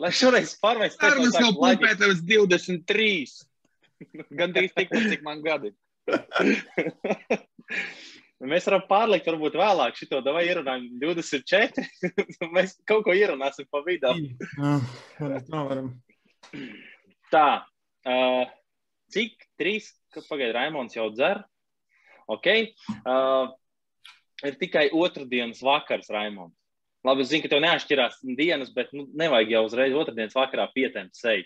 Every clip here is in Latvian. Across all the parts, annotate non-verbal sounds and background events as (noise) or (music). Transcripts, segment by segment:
Lai šoreiz pārmest, Sarunas jau pumpētavas 23. Gandrīz tikpat, cik man gadi. (laughs) Mēs varam pārlikt, varbūt vēlāk šo davai ierunājam 24. (laughs) Mēs kaut ko ierunāsim pa vidu. Tā. Uh, cik trīs, kad pagaid Raimons jau dzer? Ok. Uh, ir tikai otrdienas vakars, Raimons. Labi, es zinu, ka tev neatšķirās dienas, bet nu, nevajag jau uzreiz otrdienas vakarā pietemt seju.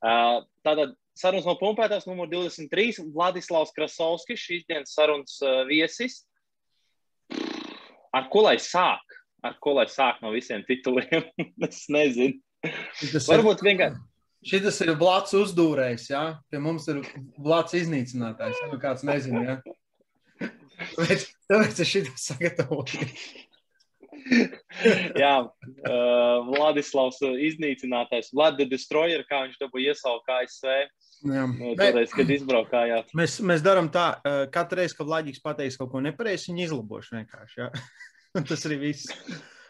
Uh, tātad sarunas no pumpētās numur 23. Vladislavs Krasovskis, šīs dienas sarunas uh, viesis. Ar ko lai sāk? Ar ko lai sāk no visiem tituliem? (laughs) es nezinu. Tas Varbūt vienkārši. Šis ir blāts uzdūrējs, jā. Pie mums ir blāts iznīcinātājs. Ja nu kāds nezina, jā. (laughs) Tāpēc, tāpēc es šito sagatavoju. (laughs) Jā, uh, Vladislavs iznīcinātais, Vlada Destroyer, kā viņš dabūja iesaukt ASV. Jā. Toreiz, kad izbraukājāt. Mēs, mēs darām tā, uh, katru reizi, kad Latvijas pateiks kaut ko nepareizi, viņi izlabošu vienkārši. Jā. (laughs) Tas arī viss.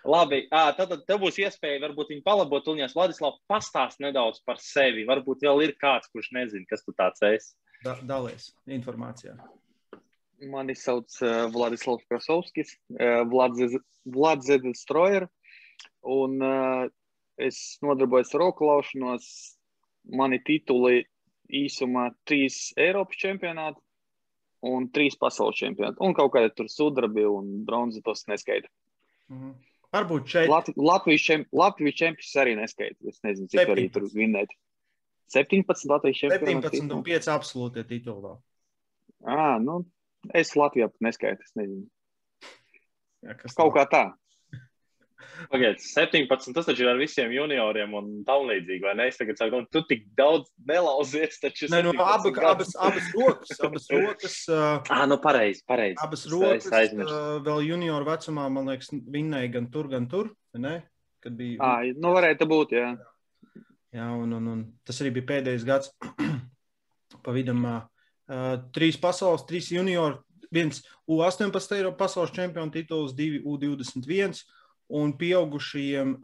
Labi, à, tad, tad tev būs iespēja varbūt viņu palabot. Tuļņās Vladislavs pastāst nedaudz par sevi. Varbūt vēl ir kāds, kurš nezina, kas tu tāds esi. Da, dalies informācijā. Mani sauc uh, Vladislavs Krasovskis, uh, Vlads Zedestrojer, un uh, es nodarbojos ar roku laušanos. Mani tituli īsumā trīs Eiropas čempionāti un trīs pasaules čempionāti. Un kaut kāda tur sudrabi un bronza tos neskaita. Mhm. Varbūt šeit. Lat Latvijas, čemp Latvijas čempions arī neskaita. Es nezinu, cik arī tur vinnēt. 17 Latvijas čempions. 17 un 5 absolūti titulā. Ah, nu, es Latvijā pat neskaitu, es nezinu. Jā, Kaut kā tā. (laughs) Pagaidiet, 17. Tas taču ir ar visiem junioriem un tam līdzīgi, vai ne? Es tagad saku, nu, tu tik daudz nelauzies, taču. Nē, nu, abu, abas, abas rokas, abas rokas. (laughs) Uh, ah, nu, pareizi, pareizi. Abas rokas uh, vēl junioru vecumā, man liekas, vinnēja gan tur, gan tur, ne? Kad bija. Ah, nu, varētu būt, jā. Jā, un, un, un tas arī bija pēdējais gads. (clears throat) pa vidam uh, trīs pasaules, trīs junioru, viens U18 Eiropas pasaules čempionu tituls, divi U21 un pieaugušajiem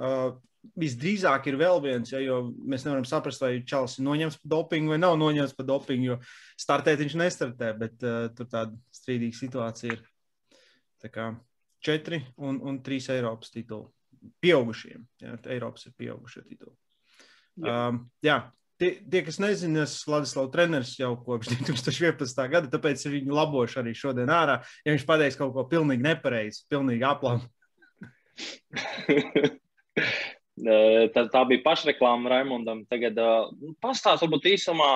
visdrīzāk ir vēl viens, ja, jo mēs nevaram saprast, vai Čālijs ir noņemts par dopingu vai nav noņemts par dopingu, jo startēt viņš nestartē, bet uh, tur tāda strīdīga situācija ir. Tā kā četri un, un trīs Eiropas tituli. Pieaugušiem, ja, Eiropas ir pieaugušie tituli. Jā. Um, jā, tie, tie, kas nezina, es Vladislavs treneris jau kopš (laughs) 2011. gada, tāpēc viņu labošu arī šodien ārā. Ja viņš pateiks kaut ko pilnīgi nepareizi, pilnīgi aplām, (laughs) tā, tā bija pašreklāma Raimondam. Tagad uh, pastāst varbūt īsumā,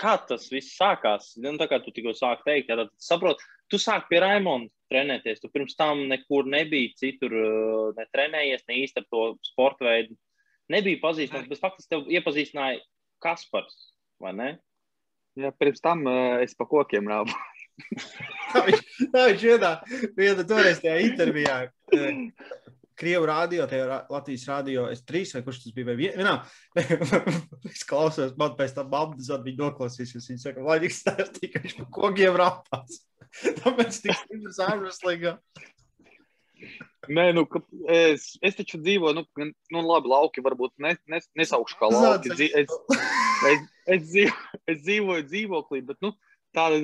kā tas viss sākās. Nu, tā kā tu tikko sāki teikt, tad saprot, tu sāki pie Raimonda trenēties. Tu pirms tam nekur nebija citur ne trenējies, ne īsti ar to sporta veidu. Nebija pazīstams, bet faktiski tev iepazīstināja Kaspars, vai ne? Jā, pirms tam uh, es pa kokiem rāvu. tā (laughs) viņš, vienā, vienā toreiz tajā intervijā. Krievu rādio, tajā Latvijas rādio, es trīs vai kurš tas bija, vai vienā. (laughs) es klausos, man pēc tam babdas, tad viņi noklausīsies. Viņi saka, lai viņš stāstīja, ka viņš pa kokiem rāpās. (laughs) Tāpēc tik stiprs ārveslīgā. Nē, nu, es, es taču dzīvoju, nu, nu labi, lauki varbūt ne, ne, nesaukšu kā lauki. Es, es, es, es, dzīvoju, es dzīvoju dzīvoklī, bet, nu, tāda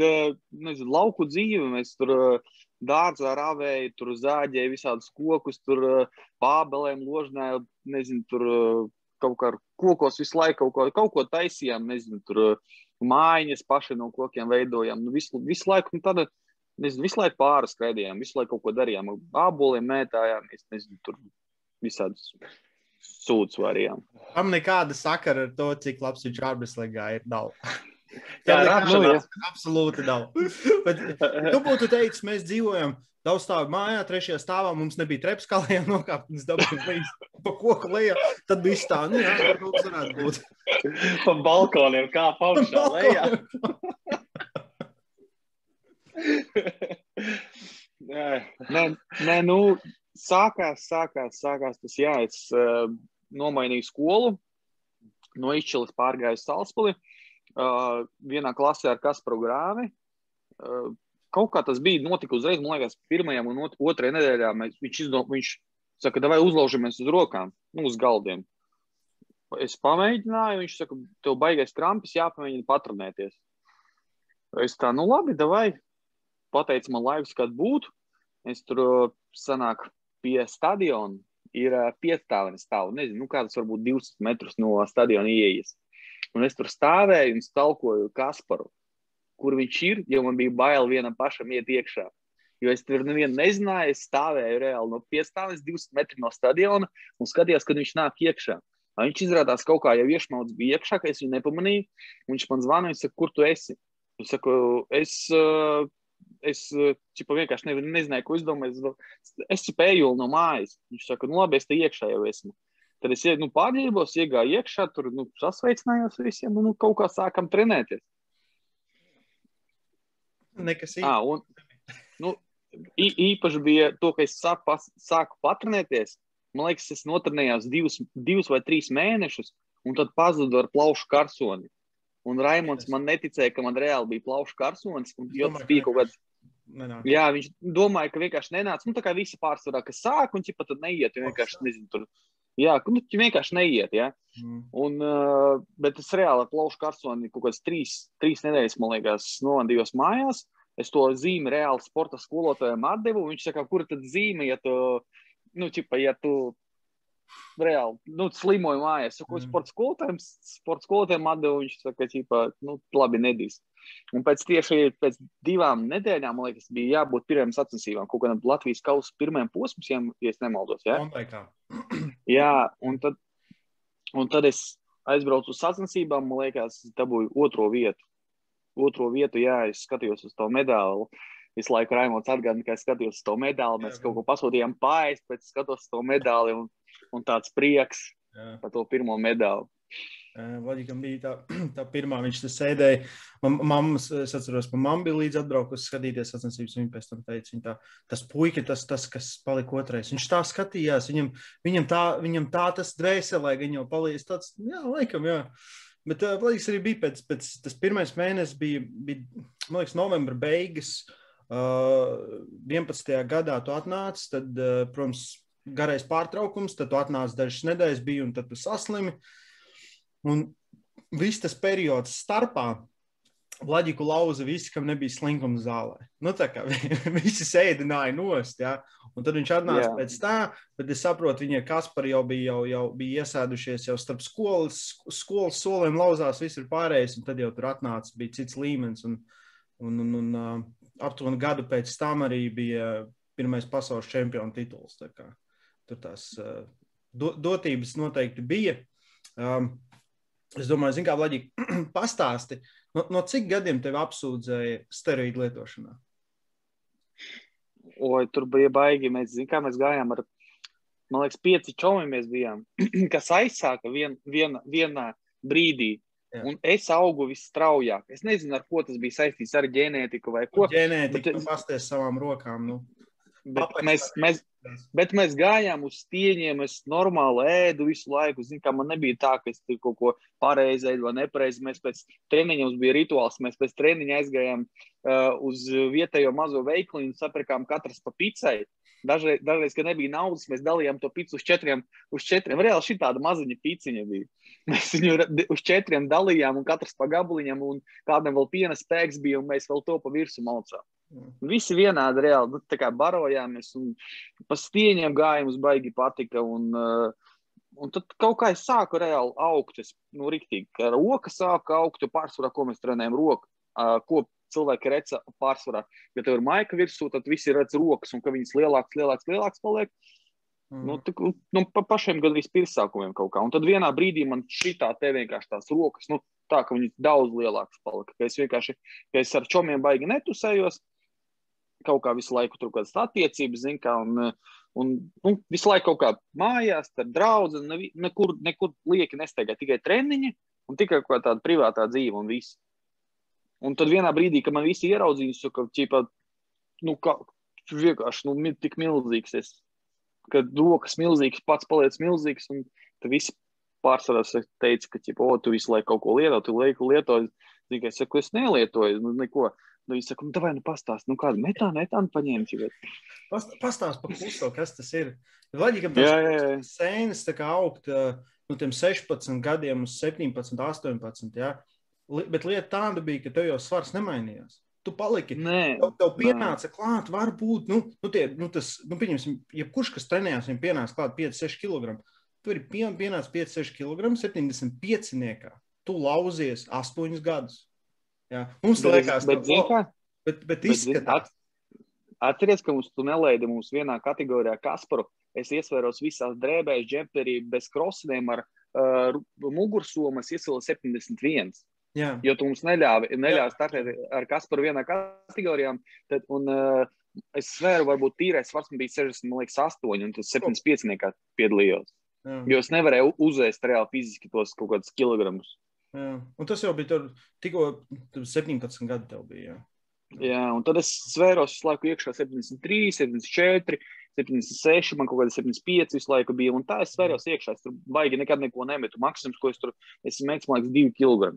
nezinu, lauku dzīve. Mēs tur dārzā rāvēja, tur zāģēja visādus kokus, tur pābelēm ložnēja, nezinu, tur kaut kā ar kokos visu laiku kaut ko, kaut ko taisījām, nezinu, tur mājiņas paši no kokiem veidojām. Nu, visu, visu laiku nu, tāda, nezinu, visu laiku pāri skraidījām, visu laiku kaut ko darījām, āboliem mētājām, nezinu, tur visādus sūdus varījām. Tam nekāda sakara ar to, cik labs viņš ārbeslīgā ir. Nav. (laughs) Jā, nu, jā. absolūti nav. Bet, tu būtu teicis, mēs dzīvojam daudz stāvu mājā, trešajā stāvā mums nebija treps, kā lejā nokāpt, un es dabūju līdz pa koku lejā. Tad viss tā, nu jā, varbūt varētu būt. Pa balkoniem kā paukšā lejā. (laughs) nē, nē, nu, sākās, sākās, sākās tas, jā, es uh, nomainīju skolu, no izšķiles pārgāju Salspili. Uh, vienā klasē ar Kasparu Grāvi. Uh, kaut kā tas bija notika uzreiz, man liekas, pirmajā un otrajā nedēļā. Mēs, viņš, izdo, viņš saka, vai uzlaužamies uz rokām, nu, uz galdiem. es pamēģināju, viņš saka, tev baigais krampis, jāpamēģina patronēties. Es tā, nu labi, davai. Pateicu man laikus, kad būtu. Es tur sanāk pie stadiona. Ir piecstāvnis stāv, nezinu, nu, kāds varbūt 200 metrus no stadiona ieejas. Un es tur stāvēju un stalkoju Kasparu, kur viņš ir, jo man bija bail vienam pašam iet iekšā. Jo es tur nevienu nezināju, es stāvēju reāli no piestāves 200 metru no stadiona un skatījos, kad viņš nāk iekšā. Viņš izrādās kaut kā jau iešmauts bija iekšā, ka es viņu nepamanīju. Viņš man zvanīja, viņš saka, kur tu esi? Es saku, es, eh, es čipa, vienkārši ne, nezināju, ko izdomāt. Es, es spēju no mājas. Viņš saka, nu labi, es te iekšā jau esmu. Tad es nu, pārģērbos, iegāju iekšā, tur nu, sasveicinājos visiem un nu, kaut kā sākam trenēties. Nekas īsti. Ah, un, nu, īpaši bija to, ka es sāku, sāku patrenēties Man liekas, es notrenējos divus, divus vai trīs mēnešus, un tad pazudu ar plaušu karsoni. Un Raimons man neticēja, ka man reāli bija plaušu karsonis. Jā, viņš domāja, ka vienkārši nenāca. Nu, tā kā visi pārsvarā, kas sāk, un viņš pat neiet. Vienkārši nezinu, tur. Jā, nu, viņš vienkārši neiet. Ja? Mm. Un, uh, bet es reāli ar plaušu karsoni kaut kādas trīs, trīs nedēļas, man liekas, novadījos mājās. Es to zīmi reāli sporta skolotājiem atdevu. Viņš saka, kur tad zīme, ja tu nu, čipa, ja tu reāli nu, slimoji mājās, ko mm. sports skolotājiem, sports skolotājiem atdevu, viņš saka, čipa, nu, labi, nedīs. Un pēc tieši pēc divām nedēļām, man liekas, bija jābūt pirmajām sacensībām, kaut kādam Latvijas kausa pirmajam posmam, ja es nemaldos. Ja? (clears throat) jā, un tad, un tad es aizbraucu uz sacensībām, man liekas, dabūju otro vietu. Otro vietu, jā, es skatījos uz to medaļu visu laiku Raimons atgādina, ka es skatījos uz to medaļu. Mēs jā, kaut ko pasūtījām pāri, pēc skatos uz to medaļu un, un tāds prieks jā. par to pirmo medaļu. Vaļikam bija tā, (clears throat) tā pirmā, viņš tur sēdēja. Mammas, es atceros, ka mamma bija līdzi atbraukusi skatīties sacensības. Viņa pēc tam teica, viņa tā, tas puika, tas, tas, kas palika otrais. Viņš tā skatījās, viņam, viņam, tā, viņam tā tas dvēselē, viņa jau palīdz tāds, jā, laikam, jā. Bet, man liekas, arī bija pēc, pēc tas pirmais mēnesis bija, bija, man liekas, novembra beigas. Uh, 11. gadā tu atnāci, tad, protams, garais pārtraukums, tad tu atnāci dažas nedēļas, bija un tad tu saslimi. Un viss tas periods starpā Laģiku lauza visi, kam nebija slinkums zālē. Nu, tā kā (laughs) visi sēdināja nost, ja? un tad viņš atnāca Jā. pēc tā, bet es saprotu, viņa Kaspari jau bija, jau, jau bija iesēdušies jau starp skolas, skolas soliem lauzās, viss ir pārējais, un tad jau tur atnāca, bija cits līmenis, un, un, un, un aptuveni gadu pēc tam arī bija pirmais pasaules čempionu tituls. Tā kā, tur tās do, dotības noteikti bija. Um, es domāju, kā Vlaģija (clears throat) pastāsti, no, no cik gadiem tevi apsūdzēja steroīdu lietošanā? Oi, tur bija baigi. Mēs, zin, kā mēs gājām ar, man liekas, pieci čomi mēs bijām, (clears throat) kas aizsāka vien, vien, vienā brīdī Jā. Un es augu visstraujāk. Es nezinu, ar ko tas bija saistīts ar ģenētiku vai ko. Ģenētika, bet, pasties savām rokām. Nu. Bet mēs, mēs, bet mēs gājām uz stieņiem, es normāli ēdu visu laiku. Zinu, kā man nebija tā, ka es kaut ko pareizi ēdu vai nepareizi. Mēs pēc treniņa mums bija rituāls. Mēs pēc treniņa aizgājām uh, uz vietējo mazo veiklu un sapirkām katrs pa picai. Dažreiz, dažreiz, kad nebija naudas, mēs dalījām to pīci uz četriem. Uz četriem. Reāli šī tāda maziņa pīciņa bija. (laughs) Mēs viņu uz četriem dalījām, un katrs pa gabaliņam, un kādam vēl piena spēks bija, un mēs vēl to pa virsmu malcām. Visi vienādi reāli nu, barojāmies, un pa stieņiem gājām uz baigi patika. Un, uh, un tad kaut kā es sāku reāli augt. Es, nu, riktīgi, ka roka sāka augt, jo pārsvarā, ko mēs trenējam, roka. Uh, ko cilvēki redz pārsvarā. Ja tev ir maika virsū, tad visi redz rokas, un ka viņas lielākas, lielākas, lielākas paliek. Mm. Nu, tā, nu, pa pašiem gandrīz pirmsākumiem kaut kā. Un tad vienā brīdī man šitā te vienkārši tās rokas, nu, tā ka viņas daudz lielākas palika. Ka es vienkārši, ka es ar čomiem baigi netusējos, kaut kā visu laiku tur kādas attiecības, zin kā, un, un nu, visu laiku kaut kā mājās, ar draugu, ne, nekur, nekur lieki nesteigā, tikai treniņi un tikai kaut kāda privātā dzīve un viss. Un tad vienā brīdī, kad man visi ieraudzīja, ka ķipa, nu, kā, vienkārši nu, tik milzīgs, es, kad rokas milzīgs, pats paliec milzīgs, un tad visi pārsvarā teica, ka, ķipa, o, tu visu laiku kaut ko lieto, tu laiku lietoji. Tikai es saku, es nelietoju, nu, neko. Nu, viņi saka, nu, vai nu pastāst, nu, kādu metānu, metānu paņēmi. Pastāst par kluso, kas tas ir. Vaļīgi, ka tas sēnes tā kā augt. no tiem 16 gadiem uz 17, 18. Ja? Bet lieta tāda bija, ka tev jau svars nemainījās. Tu paliki. Nē, tev, tev pienāca nē. klāt, varbūt, nu, nu, tie, nu tas, nu, pieņemsim, jebkurš, kas trenējās, viņam pienāca klāt 5-6 kg. Tur ir pien, pienācis 5-6 kg, 75 niekā. Tu lauzies 8 gadus. Jā. Mums bet, liekas, bet, ka, bet, bet, bet izskatās. Atceries, ka mums tu nelaidi mums vienā kategorijā Kasparu. Es iesvēros visās drēbēs, džemperī, bez krosnēm ar uh, mugursomas iesilu 71. Jā. Jo tu mums neļāvi, neļāvi startēt ar Kasparu vienā kategorijā. Tad, un, uh, es svēru, varbūt tīrais svars bija 60, man liekas, 8, un tas 75 nekā piedalījos. Jā. Jo es nevarēju uzēst reāli fiziski tos kaut kādus kilogramus. Jā. Un tas jau bija tur tikko 17 gadi tev bija. Jā. Jā, un tad es svēros visu laiku iekšā 73, 74, 76, man kaut kāda 75 visu laiku bija. Un tā es svēros iekšā. Es tur baigi nekad neko nemetu. Maksimums, ko es tur esmu metis, man liekas, 2 kg.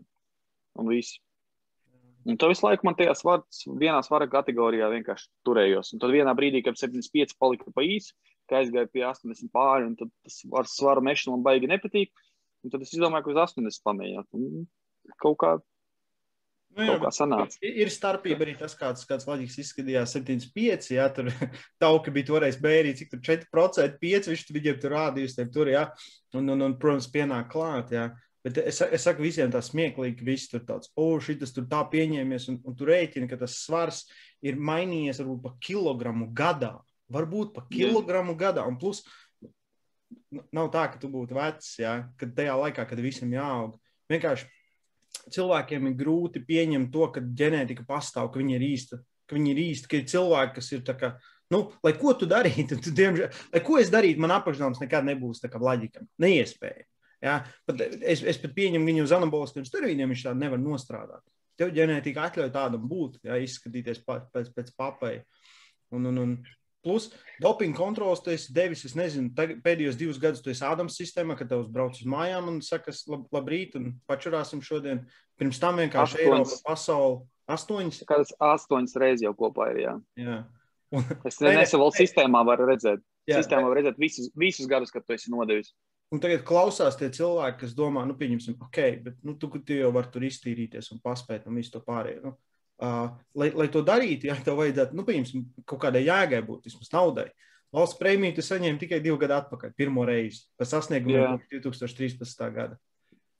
Un viss. Un tad visu laiku man tajā svars, vienā svara kategorijā vienkārši turējos. Un tad vienā brīdī, kad 75 palika pa īsu, ka aizgāju pie 80 pāri, un tas ar svaru mešanu man baigi nepatīk. Un tad es izdomāju, ka uz 80 pamēģināt. Kaut kā Nu, jā, sanāca. Ir starpība arī tas, kāds, kāds loģiski izskatījās 75. Jā, tur (laughs) tauka bija toreiz bērni, cik tur 4%, 5% viņš viņiem tur rādījis, tur, jā, un, un, un, protams, pienāk klāt, jā. Bet es, es saku visiem tā smieklīgi, ka viss tur tāds, o, oh, šis tur tā pieņēmies, un, un tu rēķini, ka tas svars ir mainījies varbūt pa kilogramu gadā. Varbūt pa kilogramu gadā, un plus nav tā, ka tu būtu vecs, jā, kad tajā laikā, kad visam jāaug. Vienkārši cilvēkiem ir grūti pieņemt to, ka ģenētika pastāv, ka viņi ir īsta, ka viņi ir īsti, ka ir cilvēki, kas ir tā kā, nu, lai ko tu darītu, (laughs) tu, diemžēl, lai ko es darītu, man apakšnāms nekad nebūs tā kā laģikam, neiespēja. Ja? Pat, es, es pat pieņemu viņu uz anaboliskiem steroīdiem, viņš tādu nevar nostrādāt. Tev ģenētika atļauj tādam būt, ja izskatīties pēc, pēc papai. Un, un, un Plus, dopinga kontrols tu esi devis, es nezinu, pēdējos divus gadus tu esi Ādams sistēmā, kad tev brauc uz mājām un saka, lab, labrīt, un pačurāsim šodien. Pirms tam vienkārši. Eiropa, pasauli, astoņas. Kādas astoņas reizes jau kopā ir, jā. jā. Un, es nesu vēl sistēmā var redzēt. Jā, sistēmā var redzēt visus, visus gadus, kad tu esi nodevis. Un tagad klausās tie cilvēki, kas domā, nu, pieņemsim, ok, bet nu, tu, tu jau vari tur iztīrīties un paspēt un visu to pārējo. Nu, Uh, lai, lai to darītu, ja tev vajadzētu, nu, pieņemsim, kaut kādai jēgai būt, vismaz naudai. Valsts prēmiju tu saņēmi tikai divu gadu atpakaļ, pirmo reizi, pēc sasniegumiem yeah. 2013. gada.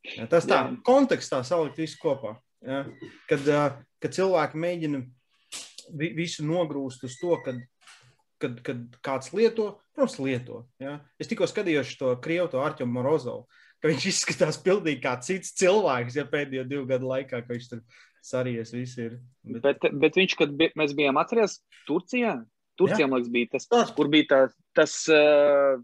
Ja, tas tā, yeah. kontekstā salikt visu kopā. Ja, kad, uh, kad cilvēki mēģina vi, visu nogrūst uz to, kad, kad, kad kāds lieto, protams, lieto. Ja. Es tikko skatījos to krievu, to Arķemu Morozovu, ka viņš izskatās pilnīgi kā cits cilvēks, ja pēdējo divu gadu laikā, ka viņš tur sarījies viss ir. Bet... Bet, bet viņš, kad bij, mēs bijām atceries Turcijā, Turcijā, man liekas, bija tas, tas, kur bija tā, tas, uh,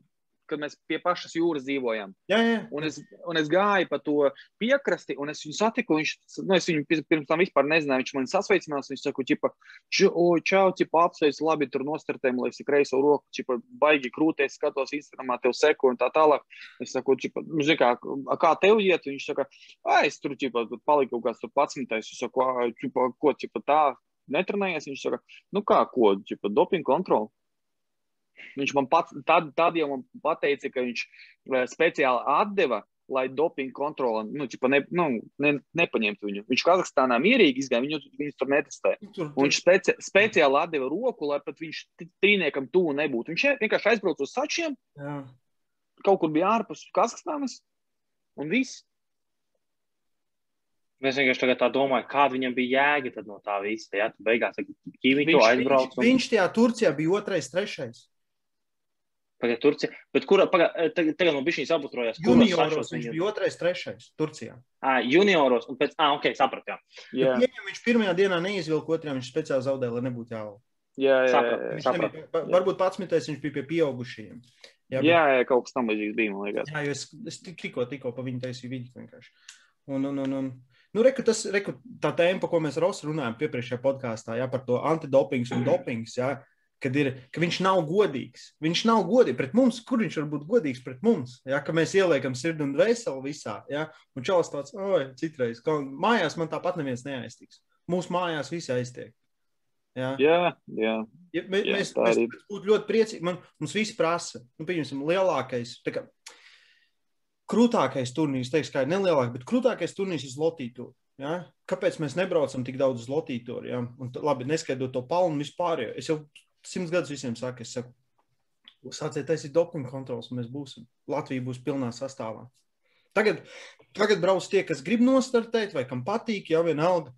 kad mēs pie pašas jūras dzīvojam. Jā, jā. Un, es, un es gāju pa to piekrasti, un es viņu satiku. Viņš, nu, es viņu pirms tam vispār nezināju. Viņš man sasveicinās. Viņš saka, čipa, čau, čipa, apsveic, labi, tur nostartējam, lai es kreiso roku, čipa, baigi krūties, skatos Instagramā, tev seku un tā tālāk. Es saku, čipa, nu, zin, kā, kā tev iet? Viņš saka, es tur, čipa, paliku kaut kāds tur patsmitais. Es saku, čipa, ko, čipa, tā, netrenējies. Viņš saka, nu kā, ko, čipa, doping kontroli. Viņš man pats, tad, tad jau man pateica, ka viņš eh, speciāli atdeva, lai dopinga kontrole nu, ne, nu, ne, nepaņemtu viņu. Viņš Kazahstānā mierīgi izgāja, viņu, viņu tur netestēja. Tur. Viņš speci, speciāli atdeva roku, lai pat viņš trīniekam tuvu nebūtu. Viņš vienkārši aizbrauca uz sačiem, Jā. kaut kur bija ārpus Kazahstānas un viss. Mēs vienkārši tā domājam, kāda viņam bija jēga no tā visa. Ja? Beigās, viņš, viņš, un... viņš tajā Turcijā bija otrais, trešais. Pagaidā, Turcija. Bet kurā, eh, tagad, tagad man bija šīs abutrojās. Junioros viņš bija otrais, trešais Turcijā. À, junioros, un pēc, ah, ok, sapratām. Jā, ja viņš pirmajā dienā neizvilka, otrajā viņš speciāli zaudēja, lai nebūtu jāvalda. Jā, jā, jā, jā, jā. Nebija, varbūt pats mitēs viņš bija pie pieaugušajiem. Jā, jā, jā kaut kas tam līdzīgs bija, man liekas. Jā, jo es, es tikko, tikko pa viņu taisīju vidus vienkārši. Un, un, un, un, Nu, reku, tas ir tā tēma, par ko mēs Rosu runājām iepriekšējā podkāstā, ja, par to antidopings un dopings. Ja, kad ir, ka viņš nav godīgs. Viņš nav godīgs pret mums, kur viņš var būt godīgs pret mums. Ja, ka mēs ieliekam sirdi un dvēseli visā. Ja, un čels tāds, oi, citreiz, ka mājās man tāpat neviens neaiztiks. Mūsu mājās visi aiztiek. Jā, jā. jā. Ja, mē, jā mēs, mēs, mēs būtu ļoti priecīgi. Man, mums viss prasa, nu, pieņemsim, lielākais. Kā, krūtākais turnīrs, teiks, kā ir nelielākais, bet krūtākais turnīrs ir lotītūra. Ja? Kāpēc mēs nebraucam tik daudz uz lotītoru? Ja? Un, labi, neskaidrot to palmu vispār. Es jau simts gadus visiem saku, es saku, sāciet taisīt dopingu kontrols, un mēs būsim. Latvija būs pilnā sastāvā. Tagad, tagad brauc tie, kas grib nostartēt, vai kam patīk, jau vienalga.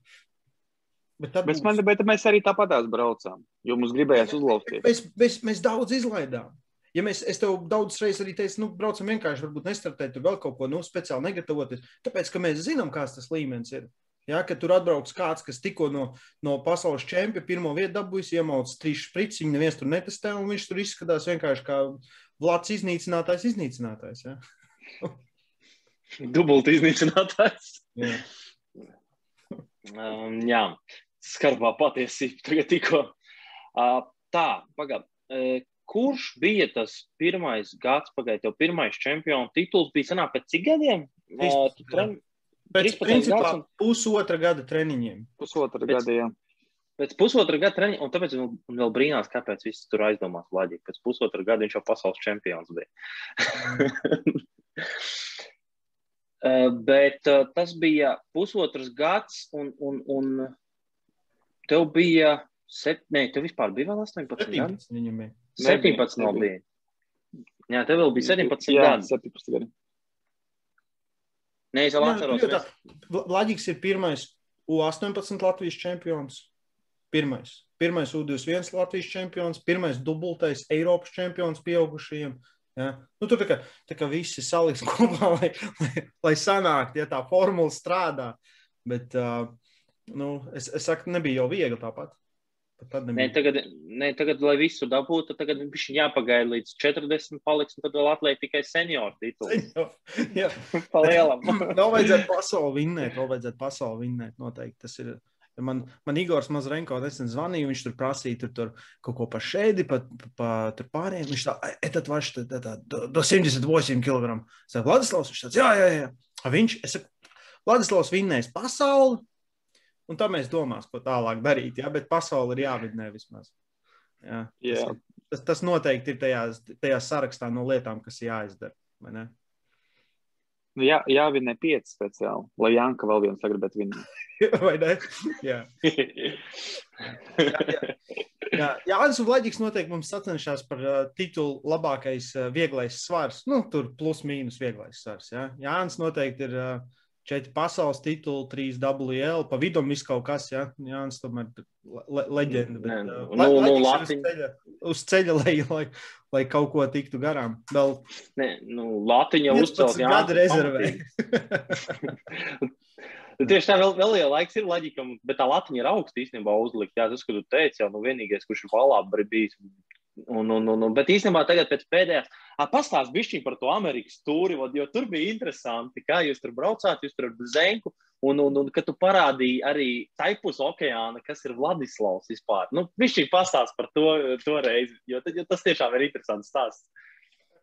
Bet, bet, būs... man, bet mēs arī tāpatās braucām, jo mums gribējās uzlausties. Mēs, mēs, mēs daudz izlaidām. Ja mēs, es tev daudz reizes arī teicu, nu, braucam vienkārši, varbūt nestartēt, tur vēl kaut ko nu, speciāli negatavoties. Tāpēc, ka mēs zinām, kāds tas līmenis ir. Ja, kad tur atbrauks kāds, kas tikko no, no pasaules čempiona pirmo vietu dabūjis, iemaucis trīs sprites, viņa neviens tur netestē, un viņš tur izskatās vienkārši kā Vlads iznīcinātājs, iznīcinātājs. Ja. (laughs) Dubult iznīcinātājs. Jā. Um, jā, skarbā patiesība tagad tikko. Uh, tā, pagaid. Uh, kurš bija tas pirmais gads, pagaid, jau pirmais čempionu tituls bija sanāk pēc cik gadiem? Uh, Pēc principā un... pusotra gada treniņiem. Pusotra pēc, gada, jā. Pēc pusotra gada treniņiem, un tāpēc un, un vēl brīnās, kāpēc viss tur aizdomās Vlaģīgi. Pēc pusotra gada viņš jau pasaules čempions bija. uh, (laughs) bet uh, tas bija pusotrs gads, un, un, un tev bija, set, ne, tev vispār bija vēl 18 gadi? 17, 17 vēl bija. Jā, tev vēl bija 17 jā, gadi. 17 gadi. Nē, es jau atceros. Jā, Latvijas ir pirmais U18 Latvijas čempions. Pirmais. Pirmais U21 Latvijas čempions, pirmais dubultais Eiropas čempions pieaugušajiem. Ja? Nu, tur tā kā, tā kā visi saliks (laughs) kopā, lai, lai, lai sanāktu, ja tā formula strādā. Bet, uh, nu, es, es saku, nebija jau viegli tāpat. Nē, tagad, nē, tagad, lai visu dabūtu, tagad viņš jāpagaida līdz 40, paliks, un tad vēl atliek tikai senioru titulu. (laughs) Jā, (laughs) palielam. (laughs) vēl vajadzētu pasauli vinnēt, vēl vajadzētu pasauli vinnēt, noteikti. Tas ir. Man, man Igors Mazrenko nesen zvanīja, viņš tur prasīja tur, tur kaut ko par šēdi, pa, pa tur pārējiem. Viņš tā, etat vaš, tā, tā, tā, do 78 kg. Es saku, Vladislavs, viņš tāds, jā, jā, jā. Viņš, es saku, Vladislavs vinnēs pasauli, Un tā mēs domājam, ko tālāk darīt. Jā, bet pasaule ir jāvidnē vismaz. Jā, jā. Tas, tas, tas noteikti ir tajā, tajā sarakstā no lietām, kas jāizdara. Nu, jā, jāvinē pieci speciāli, lai Janka vēl viens sagribētu vinēt. (laughs) Vai ne? Jā. jā, (laughs) jā. jā Jānis Vlaģiks noteikti mums sacenšas par uh, titulu labākais uh, vieglais svars. Nu, tur plus mīnus vieglais svars. Jā. Jānis noteikti ir uh, četri pasaules tituli, trīs WL, pa vidu viss kaut kas, ja Jānis tomēr le, leģenda. Bet, Nē, uh, nu, nu, Latvijas... uz, ceļa, uz ceļa, lai, lai, lai kaut ko tiktu garām. Vēl... Nē, nu, Latvija uzcelt Jānis rezervē. (laughs) Tieši tā vēl, vēl jau laiks ir loģikam, bet tā latiņa ir augsta īstenībā uzlikt. Jā, tas, ko tu teici, jau nu vienīgais, kurš ir valābi bijis Un, un, un, un, bet īstenībā tagad pēc pēdējās, pastāst bišķiņ par to Amerikas tūri, jo tur bija interesanti, kā jūs tur braucāt, jūs tur ar Zenku, un, un, un kad tu parādīji arī taipus okeāna, kas ir Vladislavs vispār. Nu, bišķiņ pastāst par to, to reizi, jo, jo tas tiešām ir interesants stāsts.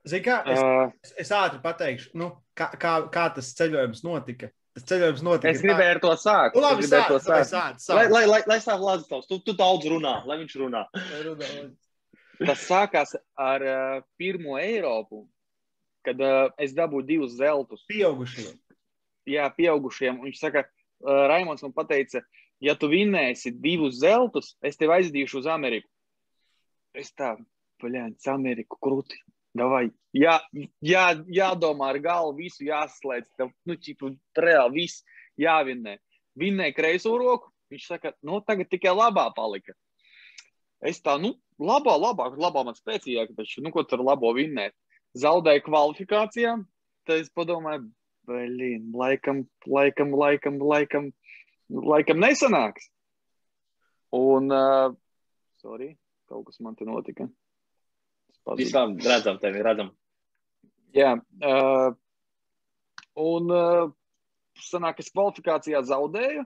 Zini, kā es, uh, es, ātri pateikšu, nu, kā, kā, kā tas ceļojums notika. Tas ceļojums notika. Es gribēju ar to sākt. Nu, labi, sāc, to sākt. Sāc, sāc. Lai, lai, lai, lai stāv Vladislavs, tu, tu daudz runā, lai viņš runā. runā Tas sākās ar uh, pirmo Eiropu, kad uh, es dabūju divus zeltus. Pieaugušiem. Jā, pieaugušiem. Viņš saka, uh, Raimons man teica, ja tu vinnēsi divus zeltus, es tevi aizdīšu uz Ameriku. Es tā, paļāņas, Ameriku krūti. Davai. Jā, jā, jādomā ar galvu, visu jāslēdz. Tev, nu, čipu, reāli viss jāvinnē. Vinnēja kreiso roku. Viņš saka, nu, tagad tikai labā palika. Es tā, nu, labā, labāk, labā man spēcīgāk, taču, nu, ko tur labo vinnēt? Zaudēju kvalifikācijā, tad es padomāju, blīn, laikam, laikam, laikam, laikam, laikam nesanāks. Un, uh, sorry, kaut kas man te notika. Visām redzam tevi, redzam. Jā, uh, un uh, sanāk, es kvalifikācijā zaudēju,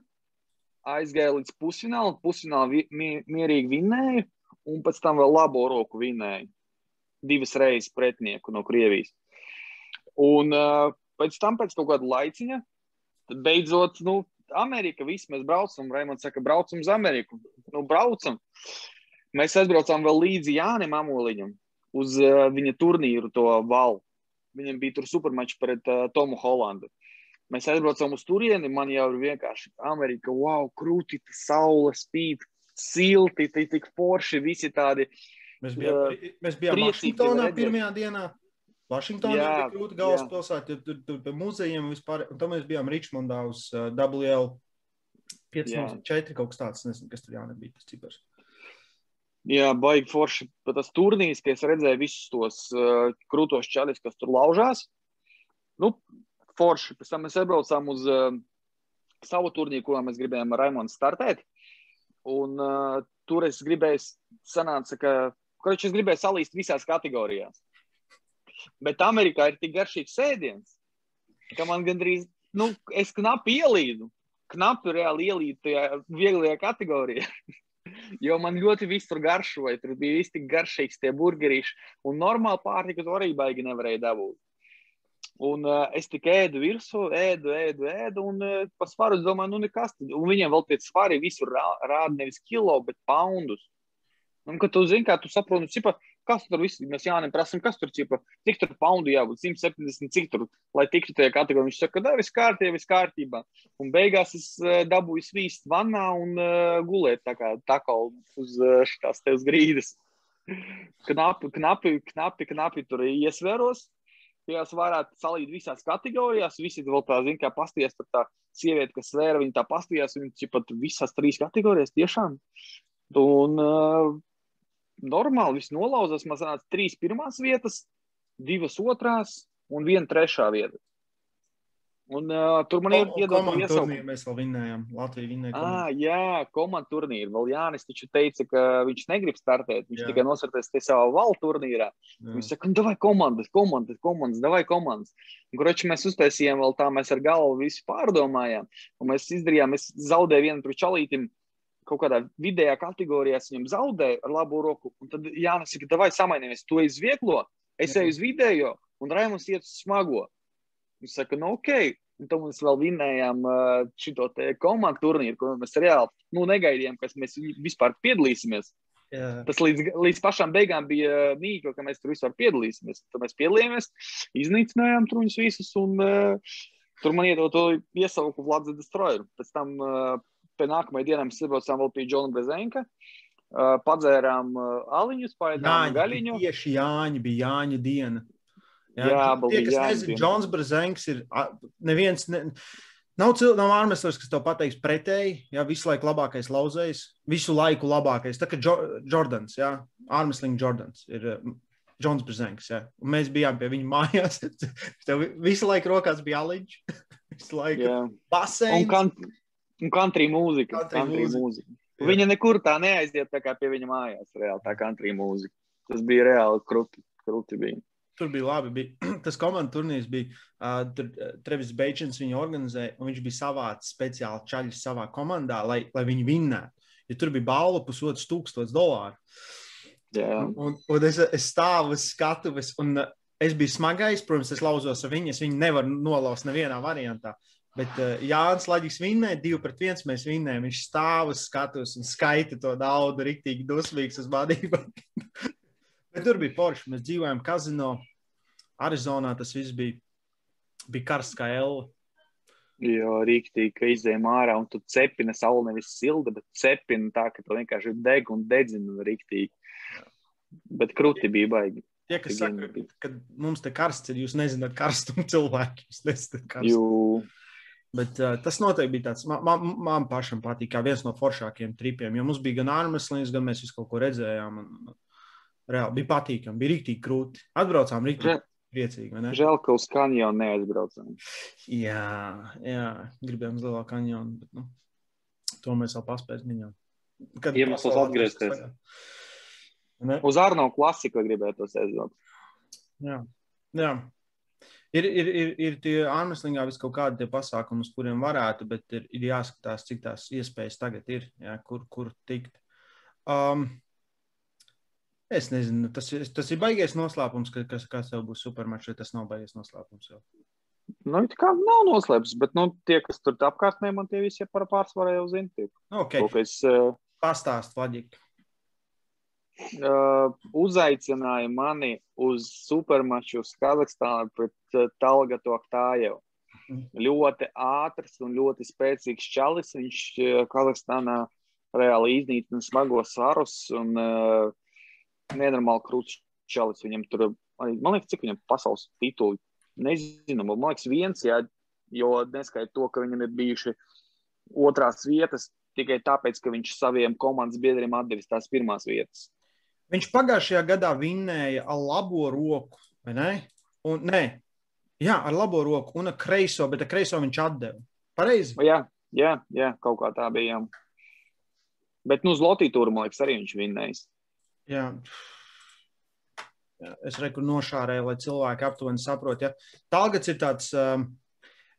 aizgāju līdz pusfinālam, pusfinālā vi, mi, mierīgi vinnēju, un pēc tam vēl labo roku vinnēju. Divas reizes pretinieku no Krievijas. Un uh, pēc tam, pēc kaut kāda laiciņa, tad beidzot, nu, Amerika, viss mēs braucam. Raimons saka, braucam uz Ameriku. Nu, braucam. Mēs aizbraucām vēl līdzi Jānim Amoliņam uz uh, viņa turnīru, to valu. Viņam bija tur supermačs pret uh, Tomu Holandu. Mēs aizbraucām uz turieni, man jau ir vienkārši Amerika, wow, krūti, saule spīd, silti, tik forši, visi tādi. Mēs bijām, uh, mēs bijām Vašingtonā pirmajā dienā. Vašingtonā bija grūti galvaspilsēta, tur, tur, tur muzejiem vispār. Un tad mēs bijām Ričmondā uz uh, WL 504 kaut kas tāds, nezinu, kas tur jānebija tas cipars. Jā, baigi forši. Bet tas turnīrs, kad es redzēju visus tos uh, krūtos čaļus, kas tur laužās, nu, forši. Pēc tam mēs atbraucām uz uh, savu turnīru, kurā mēs gribējām ar Raimonu startēt. Un uh, tur es gribēju, sanāca, ka, kurš es gribēju salīst visās kategorijās. Bet Amerikā ir tik garšīgs sēdiens, ka man gandrīz, nu, es knapi ielīdu. Knapi reāli ielīdu tajā vieglajā kategorijā. (laughs) Jo man ļoti viss tur garšoja. Tur bija viss tik garšīgs, tie burgerīši. Un normāli pārtika to arī baigi nevarēja dabūt. Un uh, es tikai ēdu virsū, ēdu, ēdu, ēdu, un uh, par svaru es domāju, nu nekas. Un viņiem vēl pēc svara visur rāda nevis kilo, bet poundus. Un, kad tu zini, kā tu saproti, nu, cipa, kas tur viss, mēs Jānim prasam, kas tur cipa, cik tur poundu jābūt, 170, cik tur, lai tiktu tajā kategorijā. Viņš saka, ka viss kārtībā, viss kārtībā. Un beigās es uh, dabūju svīst vannā un uh, gulēt tā kā tā kā uz uh, šitās te uz grīdas. (laughs) knapi, knapi, knapi, knapi tur iesveros. Tajās varētu salīt visās kategorijās. Visi vēl tā zina, kā pasties par tā sievieti, kas svēra, viņa tā pastījās, viņa pat visās trīs kategorijās tiešām. Un uh, normāli viss nolauzās. Man sanāca trīs pirmās vietas, divas otrās un viena trešā vieta. Un, uh, tur man ir iedod iesaukumu. Mēs vēl vinējām. Latvija vinēja. Ah, jā, komandu turnīru. Vēl Jānis taču teica, ka viņš negrib startēt. Viņš jā. tikai nosarties te savā valdu turnīrā. Jā. Viņš saka, nu, davai komandas, komandas, komandas, davai komandas. Un, kuroči mēs uztaisījām vēl tā, mēs ar galvu visu pārdomājām. Un mēs izdarījām, mēs zaudējām vienu tur čalītim kaut kādā vidējā kategorijā viņam zaudēja ar labo roku. Tad Jānis saka, vai samainies, tu esi vieglo, es eju uz vidējo, un Raimunds iet uz smago. Viņš saka, nu ok. Un tad mēs vēl vinējām šo komandu turnīru, ko mēs reāli nu, negaidījām, ka mēs vispār piedalīsimies. Jā. Tas līdz, līdz pašām beigām bija mīkli, ka mēs tur vispār piedalīsimies. Tad mēs piedalījāmies, iznīcinājām tur viņus visus, un uh, tur man iedod to iesauku Vladas Destroyer. Pēc tam uh, pie nākamajai dienai mēs iebraucām vēl pie Džona Brezenka. Uh, padzērām uh, aliņus, paēdām gaļiņu. Tieši Jāņa bija Jāņa diena. Jā, Jā tie, kas nezina, Džons Brezenks ir neviens. Ne, Nav, cil, nav ārmestars, kas tev pateiks pretēji, ja visu laiku labākais lauzējs, visu laiku labākais. Tā kā jo, Jordans, jā, ārmeslings Jordans ir Džons Brezenks, jā. Un mēs bijām pie viņa mājās. (laughs) tev visu laiku rokās bija aliņš, (laughs) visu laiku baseins. Un, kan, Un country mūzika. Country, country mūzika. mūzika. Viņa nekur tā neaiziet tā kā pie viņa mājās. Reāli tā country mūzika. Tas bija reāli krūti. krūti bija. Tur bija labi. Bija, (clears throat) tas komandas turnīrs bija. Uh, tur uh, Trevis Beigins viņu organizēja, un viņš bija savācis speciāli čaļus savā komandā, lai, lai viņi vinnētu. Ja tur bija balva pusotrs tūkstots dolāru. Jā. Un, un es, es stāvu uz skatuves, un es biju smagais, protams, es lauzos ar viņu. Es viņu nevaru nolauzt nevienā variantā. Bet uh, Jānis Laģis vinnēja, divi pret viens mēs vinnējām. Viņš stāv uz skatuves un skaita to naudu, rīktīgi dusmīgs uz vadību. (laughs) Bet tur bija forši. Mēs dzīvojām kazino. Arizonā tas viss bija, bija karsts kā elva. Jo rīktīgi, ka izējām ārā un tu cepini saule nevis silda, bet cepini tā, ka tu vienkārši deg un dedzini rīktīgi. Bet krūti bija baigi. Tie, kas saka, ka mums te karsts ir, jūs nezināt karstumu cilvēki. Jūs nezināt karstumu. Bet uh, tas noteikti bija tāds, man, man, man pašam patīk, kā viens no foršākajiem tripiem. Jo mums bija gan ārmeslīns, gan mēs visu kaut ko redzējām. Un, reāli bija patīkami, bija rīktīgi krūti. Atbraucām rīktīgi priecīgi. Žēl, ka uz kanjonu neaizbraucām. Jā, jā, gribējām uz lielā kanjonu, bet nu, to mēs vēl paspēsim viņam. Kad iemesls atgriezties. Ne? Uz Arno klasiku gribētu aizbraukt. Jā, jā. Ir, ir, ir, ir tie ārmeslīgā vis kaut kādi pasākumi, uz kuriem varētu, bet ir, ir jāskatās, cik tās iespējas tagad ir, jā, kur, kur tikt. Um, es nezinu, tas, tas ir baigies noslēpums, ka, kas, kas tev būs supermačs, vai tas nav baigies noslēpums jau. Nu, tā kā nav noslēpts, bet nu, tie, kas tur apkārtnē, man tie visi par pārsvarā jau zina. Okay. Es, uh... Pastāst, Vaģik. uh, uzaicināja mani uz supermaču uz Kazahstānu pret uh, Talgatu Aktājevu. Mm. Ļoti ātrs un ļoti spēcīgs čalis. Viņš uh, Kazahstānā reāli iznīcina smagos svarus un uh, nenormāli krūts čalis. Viņam tur, man liekas, cik viņam pasaules tituli. Nezinu, man liekas, viens, jā, jo neskaidro to, ka viņam ir bijuši otrās vietas tikai tāpēc, ka viņš saviem komandas biedriem atdevis tās pirmās vietas. Viņš pagājušajā gadā vinnēja ar labo roku, vai ne? Un, nē, jā, ar labo roku un ar kreiso, bet ar kreiso viņš atdeva. Pareizi? Jā, jā, jā, kaut kā tā bija. Bet, nu, uz Latvijas tūru, man liekas, arī viņš vinnējis. Jā. Es reku nošārēju, lai cilvēki aptuveni saprot. Ja? Tālgats ir tāds um,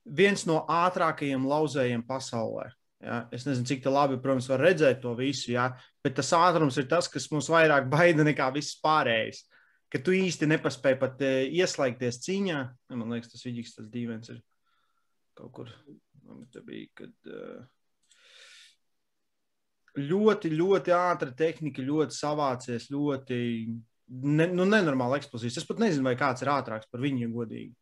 viens no ātrākajiem lauzējiem pasaulē. Ja? Es nezinu, cik labi, protams, var redzēt to visu, ja? bet tas ātrums ir tas, kas mums vairāk baida nekā viss pārējais. Ka tu īsti nepaspēji pat uh, ieslēgties cīņā. Man liekas, tas vidīgs, tas dīvains ir kaut kur. Tā bija, kad uh, ļoti, ļoti ātra tehnika, ļoti savācies, ļoti ne, nu, nenormāli eksplosīvs. Es pat nezinu, vai kāds ir ātrāks par viņu, godīgi.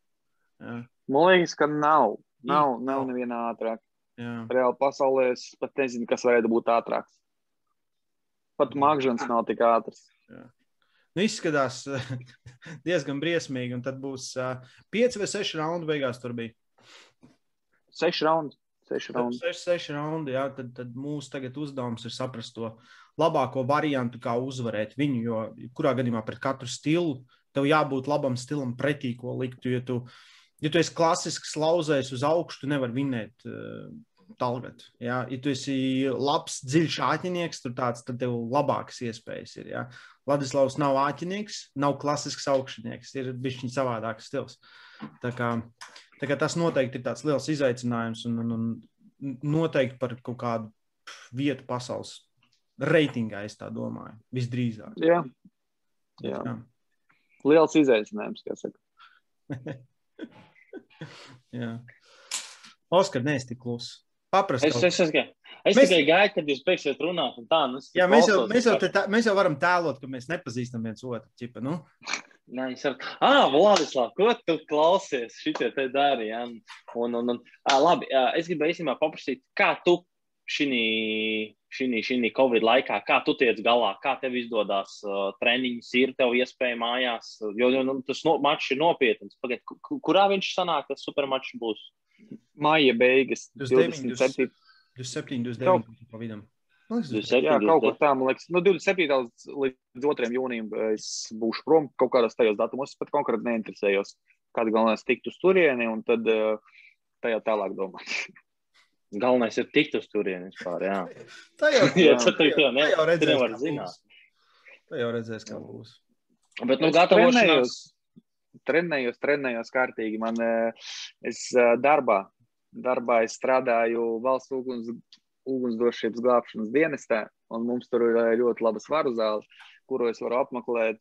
Ja. Man liekas, ka nav. Nav, nav neviena ātrāka. Jā. Reāli pasaulē es pat nezinu, kas varētu būt ātrāks. Pat Makžans nav tik ātrs. Jā. Nu, izskatās (laughs) diezgan briesmīgi, un tad būs uh, 5 vai 6 raundi beigās tur bija. 6 raundi. 6 raundi. 6, 6 raundi jā, tad, tad mūsu uzdevums ir saprast to labāko variantu, kā uzvarēt viņu, jo kurā gadījumā pret katru stilu tev jābūt labam stilam pretī, ko likt, jo tu, ja tu esi klasisks lauzējs uz augšu, tu nevari vinēt uh, Talgat. Ja? ja tu esi labs, dziļš āķinieks, tāds, tad tev labākas iespējas ir. Ja? Ladislavs nav āķinieks, nav klasisks augšņnieks, ir bijis viņa savādāks stils. Tā kā, kā tas noteikti ir tāds liels izaicinājums un, un, un noteikti par kaut kādu vietu pasaules reitingā, es tā domāju, visdrīzāk. Jā, jā. jā. liels izaicinājums, kā saka. (laughs) jā. Oskar, neesi tik kluss. Paprast. Es, es, es, es mēs... tikai gaidu, kad jūs beigsiet runāt. Tā, nu, jā, mēs jau, mēs, jau tā, mēs jau varam tēlot, ka mēs nepazīstam viens otru. Ķipa, nu? (laughs) Nē, es saprotu, ah, Vladislav, ko tu klausies? Šitie te dari. Ja? Un, un, un, à, labi, es gribēju īstenībā paprasīt, kā tu šī, šī, Covid laikā, kā tu tiec galā, kā tev izdodas uh, treniņus, ir tev iespēja mājās, jo, jo nu, tas no, mačs ir nopietns. Pagad, kurā viņš sanāk, tas supermačs būs? Māja beigas 27. 27, 29 pa vidam. 27, jā, kaut kur tā, man liekas, no 27. līdz 2. jūnijam es būšu prom kaut kādos tajos datumos, pat konkrēti neinteresējos, kāda galvenais tikt uz turieni, un tad tajā tālāk domāt. (laughs) Galvenais ir tikt uz turieni vispār, jā. Tā jau, jā, (laughs) tā, tā, tā, ne, jau redzēs, nevar zināt. Tā jau redzēs, kā būs. Bet, nu, gatavošanās trenējos, trenējos kārtīgi. Man, eh, es eh, darbā, darbā es strādāju valsts uguns, ugunsdrošības glābšanas dienestā, un mums tur ir eh, ļoti laba svaru zāle, kuru es varu apmeklēt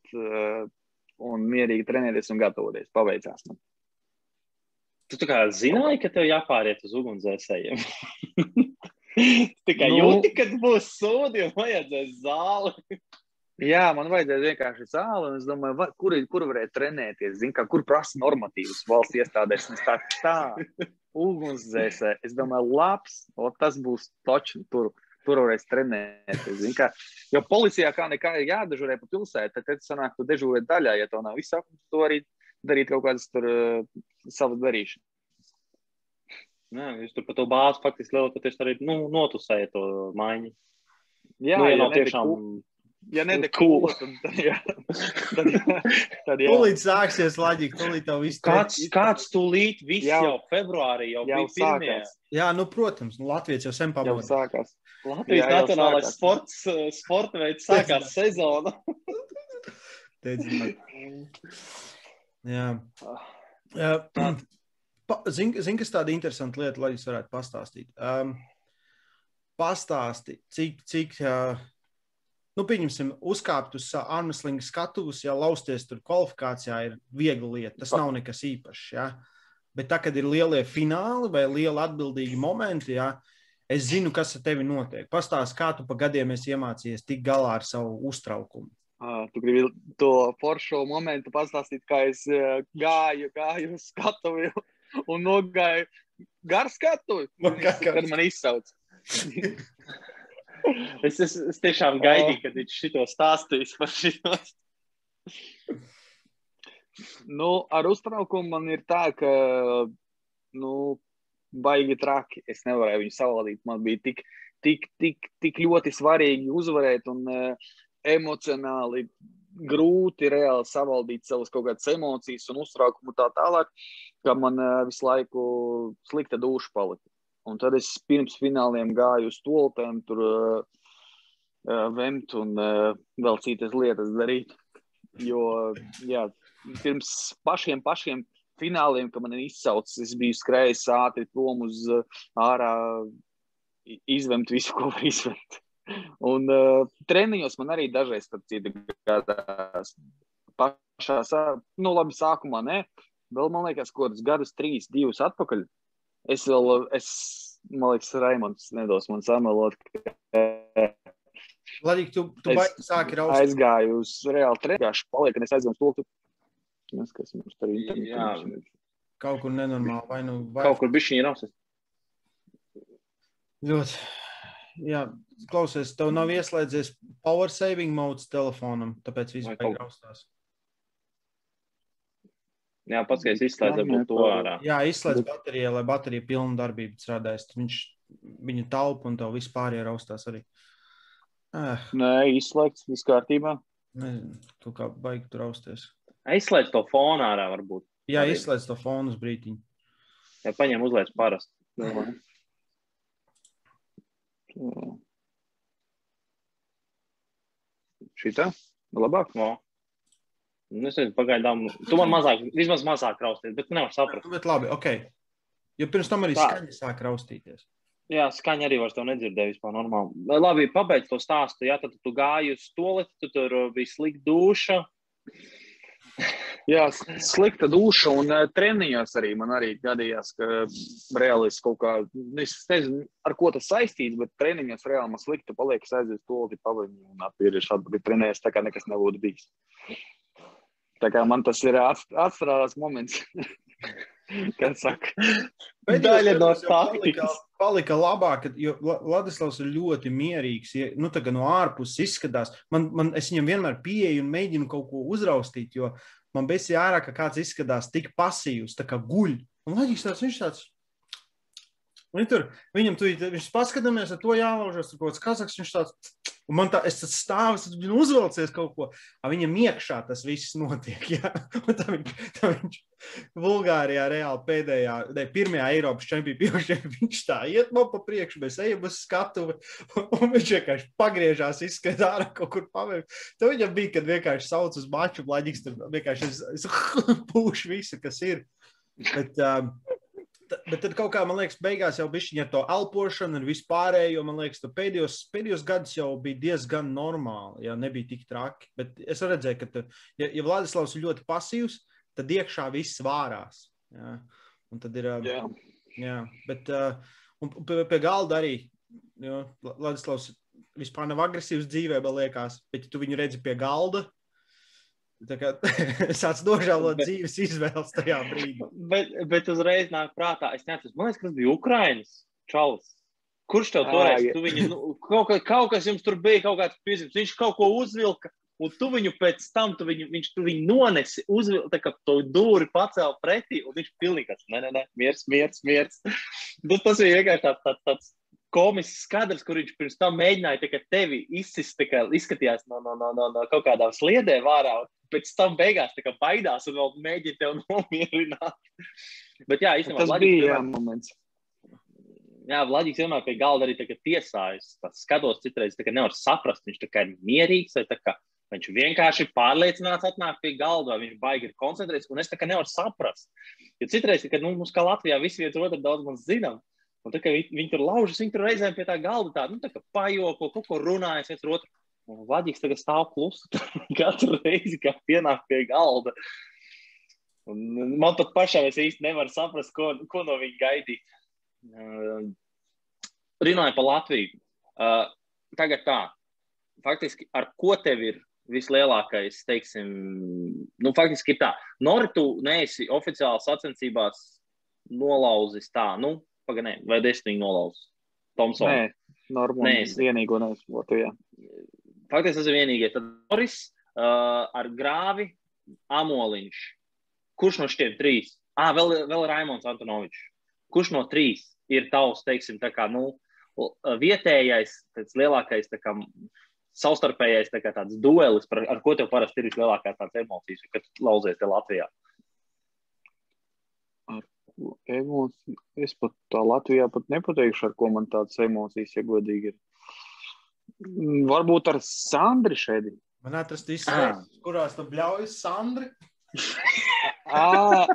un mierīgi trenēties un gatavoties. Paveicās man. Tu tā kā zināji, ka tev jāpāriet uz ugunsdzēsējiem. (laughs) Tikai nu, jūti, kad būs sūdi un vajadzēs zāli. Jā, man vajadzēja vienkārši zāli, un es domāju, var, kur, kur varētu trenēties. Zinu, kā, kur prasa normatīvas valsts iestādēs. Es tā tā, (laughs) ugunsdzēsē. Es domāju, labs, o, tas būs točs, tur, tur varēs trenēties. Kā, jo policijā kā nekā ir jādežurē pa pilsētu, tad, tad sanāk, tu dežurē daļā, ja to nav visu, tu arī darīt kaut kādas tur uh, savas darīšanas. Nē, jūs tur pa to bāzi faktiski lielākoties arī nu, notusējat to maiņu. Jā, nu, ja, nav tiešām. Tiku ja nedekūla, tad, tad, jā, tad, tad jā. Tūlīt sāksies laģika, tūlīt tev viss. Kāds, kāds tūlīt, viss jau, jau februārī jau, jau bija pirmie. Sākās. Jā, nu, protams, nu, Latvijas jau sen pabūs. Jau sākās. Latvijas jā, nacionālais sports, eh, sporta veids sākās sezona. jā. jā. Zini, zin, kas tāda interesanta lieta, lai jūs varētu pastāstīt. Um, pastāsti, cik, cik uh, nu, pieņemsim, uzkāpt uz armslinga skatuves, ja lausties tur kvalifikācijā, ir viegla lieta. Tas nav nekas īpašs. Ja? Bet tā, kad ir lielie fināli vai lieli atbildīgi momenti, ja, es zinu, kas ar tevi notiek. Pastāst, kā tu pa gadiem esi iemācījies tikt galā ar savu uztraukumu. Uh, tu gribi to foršu momentu pastāstīt, kā es uh, gāju, gāju uz skatuvi un nogāju gar skatuvi. Kad man izsauc. (laughs) (laughs) es, es, es tiešām gaidīju, kad viņš šito stāstīs par šito. nu, ar uztraukumu man ir tā, ka nu, baigi traki. Es nevarēju viņu savaldīt. Man bija tik, tik, tik, tik ļoti svarīgi uzvarēt un uh, emocionāli grūti reāli savaldīt savas kaut kādas emocijas un uztraukumu tā tālāk, ka man uh, visu laiku slikta duša palika. Un tad es pirms fināliem gāju uz stoltēm, tur uh, uh, vemt un uh, vēl citas lietas darīt. Jo, jā, pirms pašiem, pašiem fināliem, kad man ir izsaucis, es biju skrējis ātri prom uz uh, ārā, izvemt visu, ko var izvemt. Un uh, treniņos man arī dažreiz, starp citu, gadās pašā, nu labi, sākumā ne, vēl man liekas, kaut kāds gadus, trīs, divus atpakaļ. Es vēl, es, man liekas, Raimonds nedos man samelot. Ladīgi, tu, tu baigi sāki raust. Aizgāju uz reāli treniņu, paliek, un es aizgāju uz to, Nes, kas mums tur ir. Kaut kur nenormāli, vai nu. Vai... Kaut kur bišķiņi raustas. Ļoti. Jā, klausies, tev nav ieslēdzies power saving modes telefonam, tāpēc viss vajag raustās. Jā, pats, ka es izslēdzu to ārā. Jā, izslēdz bateriju, lai baterija pilnu darbību strādājas. Viņš viņa taupa un tev vispār ieraustās arī. Eh. Nē, izslēgts, viss kārtībā. Nezinu, tu kā baigi tur rausties. Aizslēdz to fonu ārā, varbūt. Jā, arī. izslēdz to fonu uz brīdiņu. Jā, paņem uzliec parasti. Šitā? Labāk? No. Nu, es nezinu, pagaidām. Tu man mazāk, vismaz mazāk rausties, bet nevar saprast. Bet labi, ok. Jo pirms tam arī Tā. skaņa sāk raustīties. Jā, skaņa arī vairs to nedzirdēja vispār normāli. Labi, pabeidz to stāstu. Jā, tad tu gāji uz toleti, tu tur bija slikta duša. Jā, slikta duša un uh, treniņos arī man arī gadījās, ka reāli es kaut kā, es nezinu, ar ko tas saistīts, bet treniņos reāli man slikta paliek, es aiziešu to līdzi pavaņu un atpīriešu atpakaļ trenējies, tā kā nekas nebūtu bijis. Tā kā man tas ir atstrādās moments. (laughs) Kā saka, daļa no taktikas. Palika labāk, jo Vladislavs ir ļoti mierīgs. Ja, nu, tā kā no ārpuses izskatās, man, man, es viņam vienmēr pieeju un mēģinu kaut ko uzraustīt, jo man bija jārā, ka kāds izskatās tik pasīvs, tā kā guļ. Un tāds, viņš tāds. Un tur, viņam tur viņš paskatāmies, ar to jālaužas, kaut kāds kazaks, viņš tāds. Un man tā, es stāvu, tad viņš uzvelcies kaut ko. A viņam iekšā tas viss notiek. (laughs) Ja? Un tā viņš, tā viņš Bulgārijā reāli pēdējā, ne, pirmajā Eiropas čempionā (laughs) viņš tā iet man pa priekšu, mēs ejam uz skatuvi. (laughs) Un viņš vienkārši pagriežās, izskatās ārā kaut kur pavērt. Tad viņam bija, kad vienkārši sauc uz maču, blaģiks, tur vienkārši es, es pūšu visu, kas ir. Bet, um, bet tad kaut kā, man liekas, beigās jau bija ar to elpošanu un vispārējo. Man liekas, pēdējos, pēdējos gados jau bija diezgan normāli. Jā, nebija tik traki. Bet es redzēju, ka, tu, ja, ja Vladislavs ir ļoti pasīvs, tad iekšā viss vārās. Jā. Un tad ir. Jā, jā bet uh, pie, pie galda arī. Vladislavs vispār nav agresīvs dzīvē, man liekas, bet ja tu viņu redzi pie galda, tāds (laughs) nožēloju dzīves izvēles tajā brīdī. Bet, bet uzreiz nāk prātā, es neatceros, man liekas, kas bija Ukraiņas čalis. Kurš tev toreiz, tu viņu, nu, kaut, kaut kas jums tur bija, kaut kāds piezīmes, viņš kaut ko uzvilka, un tu viņu pēc tam, tu viņu, viņš tu viņu nonesi, uzvilka, tā kā to dūri pacēl pretī, un viņš pilnīgi, nē, nē, nē, miers, miers, miers. Bet (laughs) tas bija vienkārši tāds, tāds, tāds komisks skats, kur viņš pirms tam mēģināja tevi izsist, kā, izskatījās no, no, no, no, no kaut kādām sliedēm ārā pēc tam beigās baidās un vēl mēģina tevi (laughs) nomierināt. Bet jā, īstenībā tas Vladīgs bija jā, moments. Jā, Vladīgs vienmēr pie galda arī tiesājas. Skatos, citreiz nevar saprast, viņš ir mierīgs vai kā, viņš vienkārši pārliecināts atnāk pie galda, vai viņš baigi ir koncentrēts. Un es tā kā nevaru saprast. Jo citreiz, kad nu, mums kā Latvijā visi viens otru daudz maz zinām, un tā kā viņi, viņi tur laužas, viņi tur reizēm pie tā galda tā, nu, tā kā pajoko, kaut ko runājas viens otru. Vadīgs tagad stāv klusu (laughs) katru reizi, kad pienāk pie galda. Un man pat pašam es īsti nevaru saprast, ko, ko no viņa gaidīt. Uh, runāju par Latviju. Uh, tagad tā, faktiski, ar ko tev ir vislielākais, teiksim, nu, faktiski ir tā. Nori, tu neesi oficiāli sacensībās nolauzis tā, nu, pagaidām, vai desmit nolauzis? Tomsons. Nē, normāli. Nē, vienīgo neesmu. Faktiski tas ir vienīgais. Tad Noris uh, ar grāvi Amoliņš. Kurš no šiem trīs? Ah, vēl, vēl Raimons Antonovičs. Kurš no trīs ir tavs, teiksim, tā kā, nu, vietējais, tāds lielākais, tā kā, savstarpējais tā kā tāds duelis, par, ar ko tev parasti ir vislielākās tādas emocijas, kad lauzies te Latvijā? Ar emociju? Es pat tā Latvijā pat nepateikšu, ar ko man tādas emocijas, ja godīgi ir. Varbūt ar Sandri šeit. Man atrast izsmeļas, kurās tu bļaujas Sandri? (laughs) à,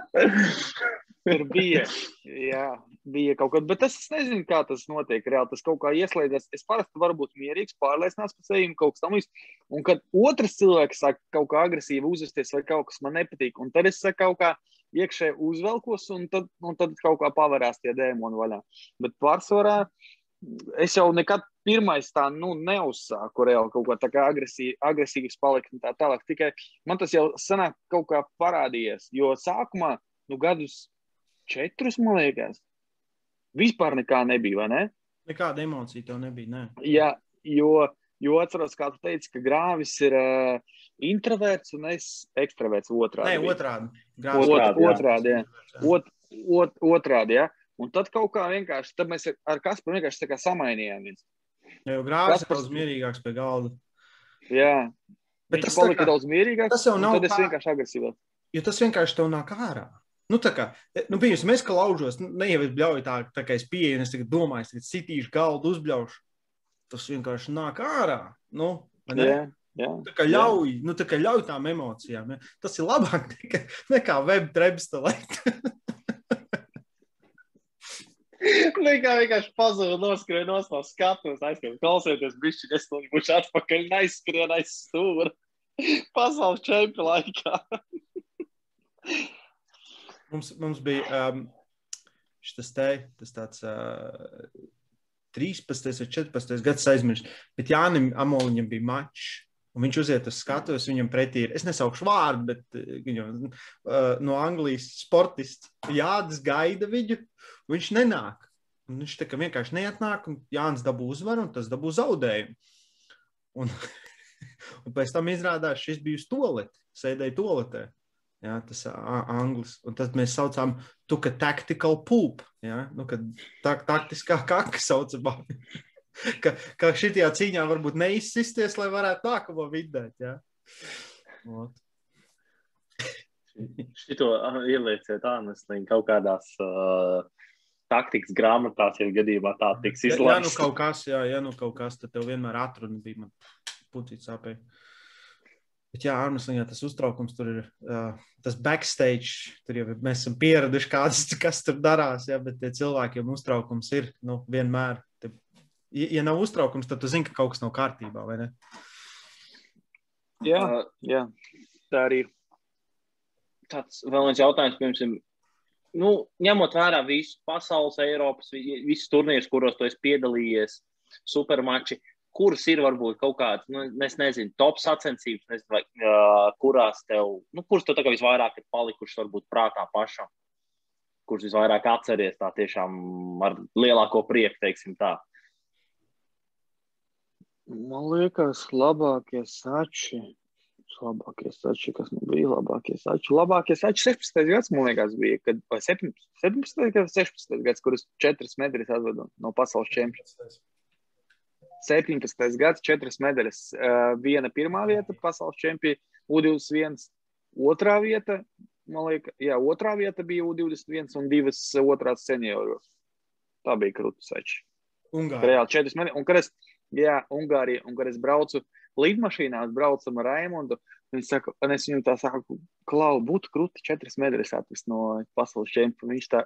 tur bija. Jā, bija kaut kas, bet es nezinu, kā tas notiek. Reāli tas kaut kā ieslēdzas. Es parasti varu būt mierīgs, pārliecināts par sevi, kaut kas tamlīdzīgs. Un kad otrs cilvēks sāk kaut kā agresīvi uzvesties, vai kaut kas man nepatīk, un tad es kaut kā iekšēji uzvelkos, un tad, un tad kaut kā pavērās tie dēmoni vaļā. Bet pārsvarā es jau nekad pirmais tā nu, neuzsāku reāli kaut kā tādu agresīvu, agresīvs palikt un tā tālāk. Tikai man tas jau senāk kaut kā parādījies. Jo sākumā, nu, gadus četrus, man liekas, vispār nekā nebija, vai ne? Nekāda emocija tev nebija, ne? Jā, jo, jo atceros, kā tu teici, ka grāvis ir uh, introverts un es ekstraverts otrādi. Nē, otrādi. Grāvis otrādi, otrādi, jā. Ot, ot, otrādi, jā. Un tad kaut kā vienkārši, tad mēs ar Kasparu vienkārši tā kā samainījāmies. Jā, jau grāvis ir daudz mierīgāks pie galda. Jā, bet tas palika kā, daudz mierīgāks. Tas jau nav tad es vienkārši agresīvāk. Jo tas vienkārši tev nāk ārā. Nu, tā kā, nu, pieņemsim, es kā laužos, nu, ne jau es bļauju tā, tā kā es pieeju, es tagad domāju, es tagad sitīšu galdu, uzbļaušu. Tas vienkārši nāk ārā. Nu, ne? Jā, jā. Tā kā ļauj, jā. nu, tā kā ļauj tām emocijām. Ja? Tas ir labāk nekā, nekā web trebstelēt. (laughs) Nekā vienkārši pazuda, noskrēja no savas skatuves, aizskrēja, klausieties, bišķi, es to būšu atpakaļ, neizskrien aiz stūra. (laughs) Pasaules čempi laikā. (laughs) mums, mums bija um, šis te, tas tāds uh, 13 vai 14 gads aizmirst, bet Jānim Amoliņam bija mačs. Un viņš uziet uz skatuves, viņam pretī ir, es nesaukšu vārdu, bet viņam uh, no Anglijas sportists Jānis gaida viņu, viņš nenāk. Un viņš tā kā vienkārši neatnāk, un Jānis dabū uzvaru, un tas dabū zaudējumu. Un, (laughs) un pēc tam izrādās, šis bija uz toleti, sēdēja toletē. Ja, tas ir anglis. Un tad mēs saucām to kā tactical poop. Ja, nu, kad tā, taktiskā kaka saucamā. (laughs) (laughs) ka, ka šitajā cīņā varbūt neizsisties, lai varētu nākamo vidēt. Ja? Šito ielieciet āneslī kaut kādās uh, taktikas grāmatās, ja gadījumā tā tiks izlaists. Ja, ja nu kaut kas, jā, ja nu kaut kas, tad tev vienmēr atruna bija man pucīt sāpēji. Bet, jā, Armstrongā tas uztraukums tur ir. Uh, tas backstage, tur jau mēs esam pieraduši, kādas, kas tur darās. Jā, bet cilvēkiem uztraukums ir nu, vienmēr. Te, ja nav uztraukums, tad tu zini, ka kaut kas nav kārtībā, vai ne? Jā, jā tā arī ir. Tāds vēl viens jautājums, piemēram, nu, ņemot vērā visu pasaules, Eiropas, visus turnīrus, kuros tu esi piedalījies, supermači, kuras ir varbūt kaut kādas, nu, es nezinu, top sacensības, nezinu, vai, uh, kurās tev, nu, kuras tev tagad visvairāk ir palikušas varbūt prātā pašam, kuras visvairāk atceries tā tiešām ar lielāko prieku, teiksim tā. Man liekas, labākie sači. Labākie sači, kas man bija labākie sači. Labākie sači 16. gads, man liekas, bija, kad, vai 17. 17. gads, 16. gads, kurus četras medaļas atvedu no pasaules čempiona. 17. gads, četras medaļas. Uh, viena pirmā vieta pasaules čempiona, U21, otrā vieta, man liekas, jā, otrā vieta bija U21 un divas otrās senioros. Tā bija krūtis. Ungārija. Reāli četras medaļas. Jā, Ungārija, un kad es braucu lidmašīnā, es braucu ar Raimondu, es, saku, un es viņam tā saku, klau, būtu krūti četras medaļas atvest no pasaules čempiona. Viņš tā,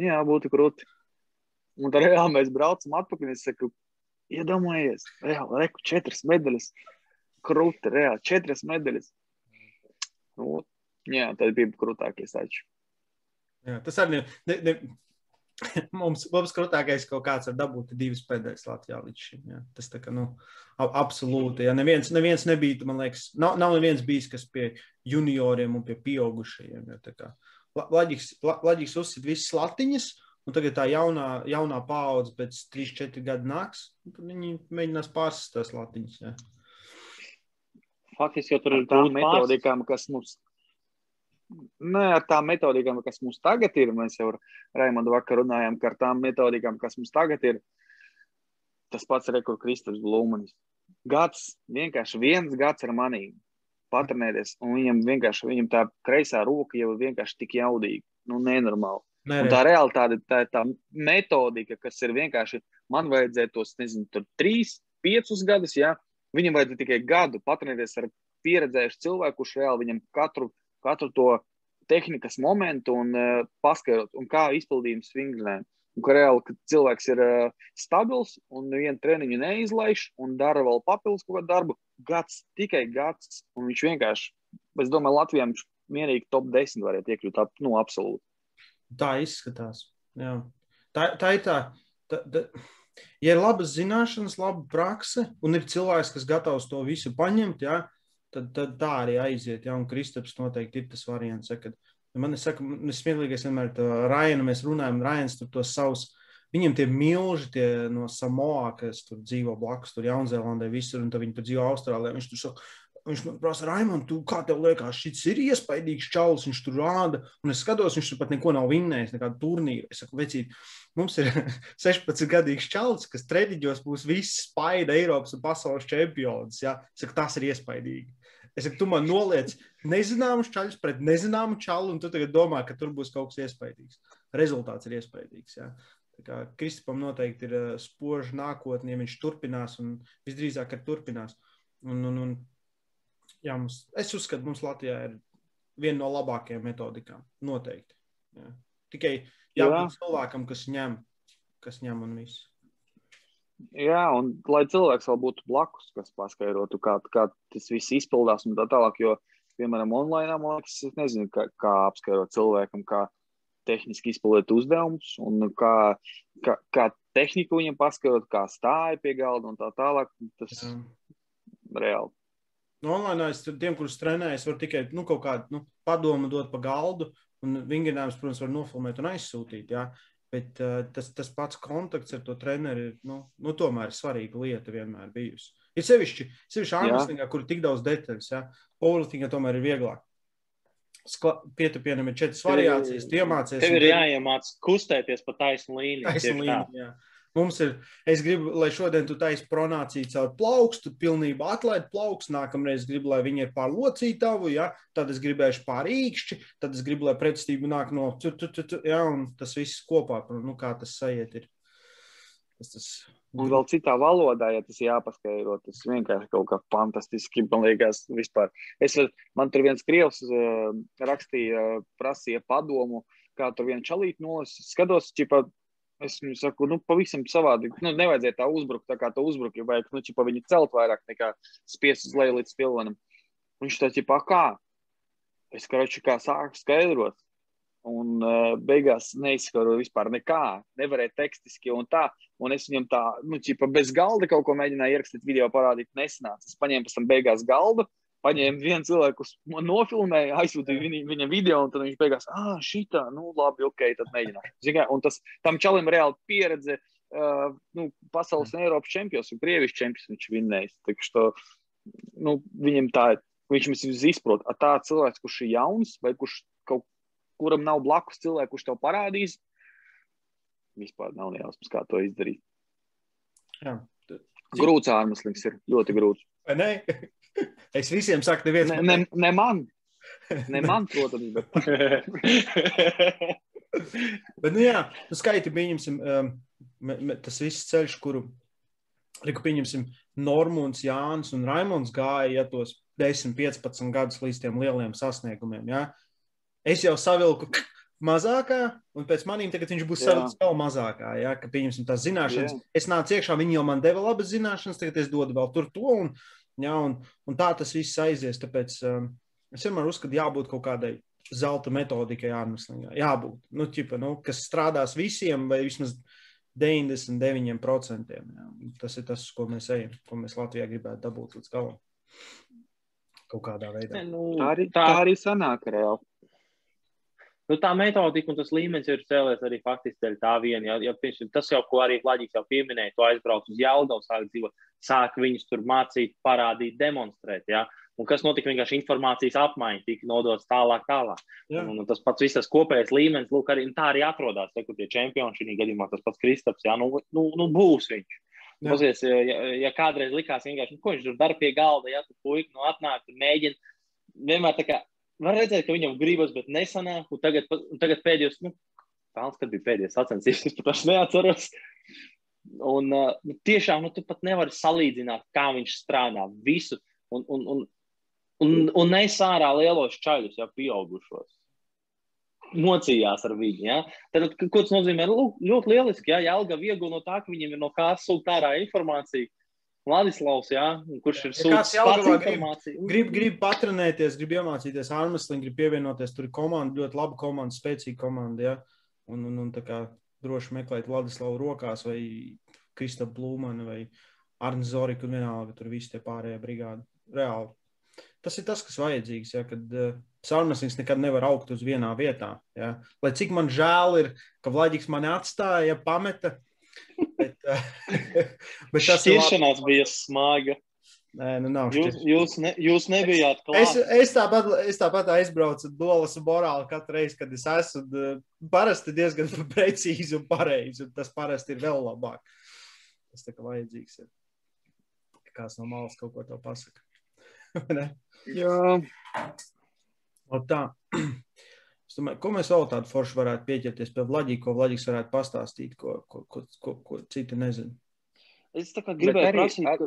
jā, būtu krūti. Un tad reāli mēs braucam atpakaļ, es saku, Iedomājies, reāli, reku, četras medaļas. Krūti, reāli, četras medaļas. Nu, jā, tad bija krūtākie sači. Jā, tas arī ne, ne, (laughs) mums, mums krūtākais kaut kāds ar dabūt divas pēdējas Latvijā līdz šim. Jā. Tas tā kā, nu, absolūti, ja neviens, neviens nebija, man liekas, nav, nav neviens bijis, kas pie junioriem un pie pieaugušajiem. Jā, tā kā Laģiks, Laģiks uzsit visas latiņas, un tagad tā jaunā, jaunā paudze pēc 3-4 gadu nāks, un tad viņi mēģinās pārsist tās latiņas. Jā. Faktiski jau tur ir tām metodikām, kas mums Nē, ar tām metodikām, kas mums tagad ir, mēs jau ar Raimondu vakar runājām, ka ar tām metodikām, kas mums tagad ir, tas pats kur Kristofers Blūmanis. Gads, vienkārši viens gads ar manīm patrenēties, un viņam vienkārši, viņam tā kreisā roka jau ir vienkārši tik jaudīga, nu, nenormāli. Nē, tā realitāte, tā ir tā metodika, kas ir vienkārši, man vajadzēja tos, nezinu, tur trīs, piecus gadus, jā, viņam vajadzēja tikai gadu patrenēties ar pieredzējušu cilvēku, kurš reāli viņam katru katru to tehnikas momentu un uh, paskaidrot, un kā izpildījums vingrinājumu. Un ka reāli, ka cilvēks ir uh, stabils un vienu treniņu neizlaiž un dara vēl papildus kaut kādu darbu, gads, tikai gads, un viņš vienkārši, es domāju, Latvijā viņš mierīgi top 10 varētu iekļūt, ap, nu, absolūti. Tā izskatās, jā. Tā, tā ir tā, tā, tā, ja ir labas zināšanas, laba prakse, un ir cilvēks, kas gatavs to visu paņemt, jā, tad, tad tā arī aiziet. Ja? Un Kristaps noteikti ir tas variants. Ja, kad, man ir saka, smieklīgais vienmēr ar Rainu mēs runājam, Rains tur tos savus. Viņiem tie milži tie no Samoa, kas tur dzīvo blakus, tur Jaunzēlandē, visur, un viņi tur dzīvo Austrālijā. Viņš tur saka, Viņš man prasa, Raimond, kā tev liekas, šis ir iespaidīgs čalis, viņš tur rāda. Un es skatos, viņš tur pat neko nav vinnējis, nekādu turnīru. Es saku, vecīt, mums ir (laughs) 16 gadīgs čalis, kas treniņos būs viss spaida Eiropas un pasaules čempions. Ja? Saku, tas ir iespaidīgi. Es saku, tu man noliec nezināmu čaļus pret nezināmu čalu, un tu tagad domā, ka tur būs kaut kas iespaidīgs. Rezultāts ir iespaidīgs. Ja? Kristupam noteikti ir uh, spoža nākotnē, ja viņš turpinās, un visdrīzāk, ka turpinās. Un, un, un jā, mums, es uzskatu, mums Latvijā ir viena no labākajām metodikām. Noteikti. Jā. Tikai jābūt jā. cilvēkam, kas ņem, kas ņem un viss. Jā, un lai cilvēks vēl būtu blakus, kas paskaidrotu, kā, kā tas viss izpildās un tā tālāk. Jo, piemēram, online, man liekas, es nezinu, kā, kā apskaidrot cilvēkam, kā tehniski izpildīt uzdevumus, un kā, kā, kā tehniku viņam paskaidrot, kā stāja pie galda un tā tālāk. Tas Jā. reāli Nu, online es tiem, kurus trenēju, varu tikai nu, kaut kādu nu, padomu dot pa galdu. Un vingrinājums, protams, var nofilmēt un aizsūtīt. Jā. Bet uh, tas, tas pats kontakts ar to treneri ir nu, nu, tomēr svarīga lieta vienmēr bijusi. Ir sevišķi, sevišķi ārmeslīgā, kur ir tik daudz detaļas. Powerliftingā tomēr ir vieglāk. Pietupienam ir četras variācijas, iemācīties. Tev ir jāiemācās kustēties pa taisnu līniju. Taisnu līniju Mums ir, es gribu, lai šodien tu taisi pronāciju caur plaukstu, pilnībā atlaid plaukstu, nākamreiz gribu, lai viņi ir pār locītavu, ja? tad es gribēšu pār īkšķi, tad es gribu, lai pretstība nāk no, tu, tu, tu, tu, ja? un tas viss kopā, nu kā tas sajiet ir. Tas, tas... Un vēl citā valodā, ja tas jāpaskaidro, tas vienkārši kaut kā fantastiski, man liekas, vispār. Es, man tur viens krievs uh, rakstīja, prasīja padomu, kā tur viena čalīt nolas, skatos, čipa, Es viņu saku, nu, pavisam savādi. Nu, nevajadzēja tā uzbrukt, tā kā tā uzbruka. Vajag, nu, čipa viņu celt vairāk nekā spiest uz leju līdz pilvenam. Viņš tā, čipa, kā? Es, karoči, kā sāku skaidrot. Un uh, beigās neizskaidroju vispār nekā. Nevarēja tekstiski un tā. Un es viņam tā, nu, čipa, bez galda kaut ko mēģināju ierakstīt video parādīt. Nesnāca. Es paņēmu pēc tam beigās galdu paņēma vienu cilvēku, nofilmēja, aizsūtīja viņa, viņa video, un viņš beigās, ah, šī tā, nu, labi, ok, tad mēģināšu. Un tas tam čalim reāli pieredze, uh, nu, pasaules un Eiropas čempions un Krievijas čempions viņš vinnējis. To, nu, viņam tā, viņš mums izprot, a tā cilvēks, kurš ir jauns, vai kurš kaut kuram nav blakus cilvēku, kurš tev parādīs, vispār nav nejausmas, kā to izdarīt. Jā. Grūts ārmeslīgs ir, ļoti grūts. Vai ne? (laughs) Es visiem saku, neviens. Ne, ne, ne man. (laughs) Ne man, protams, bet. (laughs) bet, nu jā, nu skaiti, pieņemsim, um, tas viss ceļš, kuru, reku, pieņemsim, Normons, Jānis un Raimons gāja, ja tos 10, 15 gadus līdz tiem lieliem sasniegumiem, jā. Es jau savilku mazākā, un pēc manīm tagad viņš būs savilks vēl mazākā, jā, ka pieņemsim tās zināšanas. Jā. Es nācu iekšā, viņi jau man deva labas zināšanas, tagad es dodu vēl tur to, un Ja, un, un tā tas viss aizies. Tāpēc um, es vienmēr uzskatu, jābūt kaut kādai zelta metodikai ārmeslīgā. Jābūt, nu, ķipa, nu, kas strādās visiem vai vismaz 99%. Jā. Tas ir tas, ko mēs ejam, ko mēs Latvijā gribētu dabūt līdz galam. Kaut kādā veidā. Ne, nu, tā, arī, tā arī sanāk reāli. Nu, tā metodika un tas līmenis ir cēlies arī faktiski dēļ tā viena. Ja, ja, tas jau, ko arī Latvijas jau pieminēja, tu aizbrauc uz Jelgavu, sāk dzīvot, sāk viņus tur mācīt, parādīt, demonstrēt. Ja? Un kas notika? Vienkārši informācijas apmaiņa tika nodots tālāk, tālāk. Un, un tas pats viss tas kopējais līmenis, lūk, arī tā arī atrodas. Te, kur tie čempioni šī gadījumā, tas pats Kristaps, jā, nu, nu, nu būs viņš. Pasies, ja, ja kādreiz likās vienkārši, nu, ko viņš tur dara pie galda, ja tu puika nu, atnāk, tu mēģini. Vienmēr tā kā var redzēt, ka viņam gribas, bet nesanāk. Un tagad, un tagad pēdējos, nu, Pēls, kad bija pēdējais sacensības, (laughs) es pat neatceros. Un uh, tiešām nu, tu pat nevari salīdzināt, kā viņš strādā visu. Un, un, un, un, un nes ārā lielos čaļus, jau pieaugušos. Mocījās ar viņu. Ja? Tad, ko tas nozīmē? Lūk, ļoti lieliski. Ja Jālga viegli no tā, ka viņiem ir no kā sūkt ārā informācija. Vladislavs, jā, kurš ir sūdzis pats informāciju. Grib, grib patrenēties, grib iemācīties ārmesliņu, grib pievienoties. Tur ir komanda, ļoti laba komanda, spēcīga komanda, jā. Un, un, un tā kā droši meklēt Vladislavu rokās vai Krista Blūmanu vai Arnu Zoriku un vienalga tur visi tie pārējie brigādi. Reāli. Tas ir tas, kas vajadzīgs, ja, kad uh, Sārmesings nekad nevar augt uz vienā vietā. Ja. Lai cik man žēl ir, ka Vladiks mani atstāja, pameta, Bet, (laughs) bet tas šķiršanās bija smaga. Nē, nu nav. Jūs, jūs, ne, jūs nebijāt klāt. Es, es, tāpat, es tāpat aizbraucu Dolas un Morāli katru reizi, kad es esmu. Parasti diezgan (laughs) precīzi un pareizi, un tas parasti ir vēl labāk. Tas tā kā vajadzīgs ir. Kāds no malas kaut ko to pasaka. (laughs) Jā. O tā. (clears throat) Es domāju, ko mēs vēl tādu foršu varētu pieķerties pie Vlaģija, ko Vlaģis varētu pastāstīt, ko, ko, ko, ko, ko citu nezinu. Es tā kā gribēju prasīt, ka...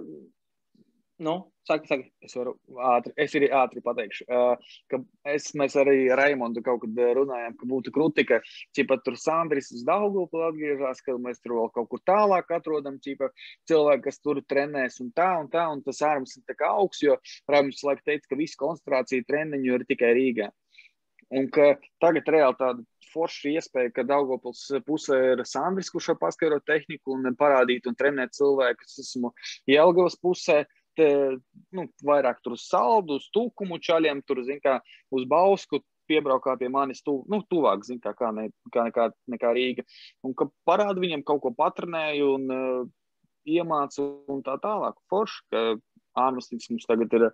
Nu, saka, saka, es varu ātri, es arī ātri pateikšu, uh, ka es, mēs arī Raimondu kaut kad runājām, ka būtu krūti, ka ķipa tur Sandris uz Daugavpili atgriežas, ka mēs tur vēl kaut kur tālāk atrodam, ķipa cilvēki, kas tur trenēs un tā un tā, un tas ārums ir tā kā augs, jo Raimonds laik teica, ka visu koncentrāciju treniņu ir tikai Rīgā. Un ka tagad reāli tāda forša iespēja, ka Daugopils pusē ir Sandris, kurš var paskaidrot tehniku un parādīt un trenēt cilvēkus. Esmu Jelgavas pusē, te, nu, vairāk tur uz saldu, uz tūkumu čaļiem, tur, zin kā, uz bausku piebraukā pie manis tu, nu, tuvāk, zin kā, kā, ne, kā nekā, nekā Rīga. Un ka parāda viņam kaut ko patrenēju un uh, iemācu un tā tālāk. Forši, ka ārmestības mums tagad ir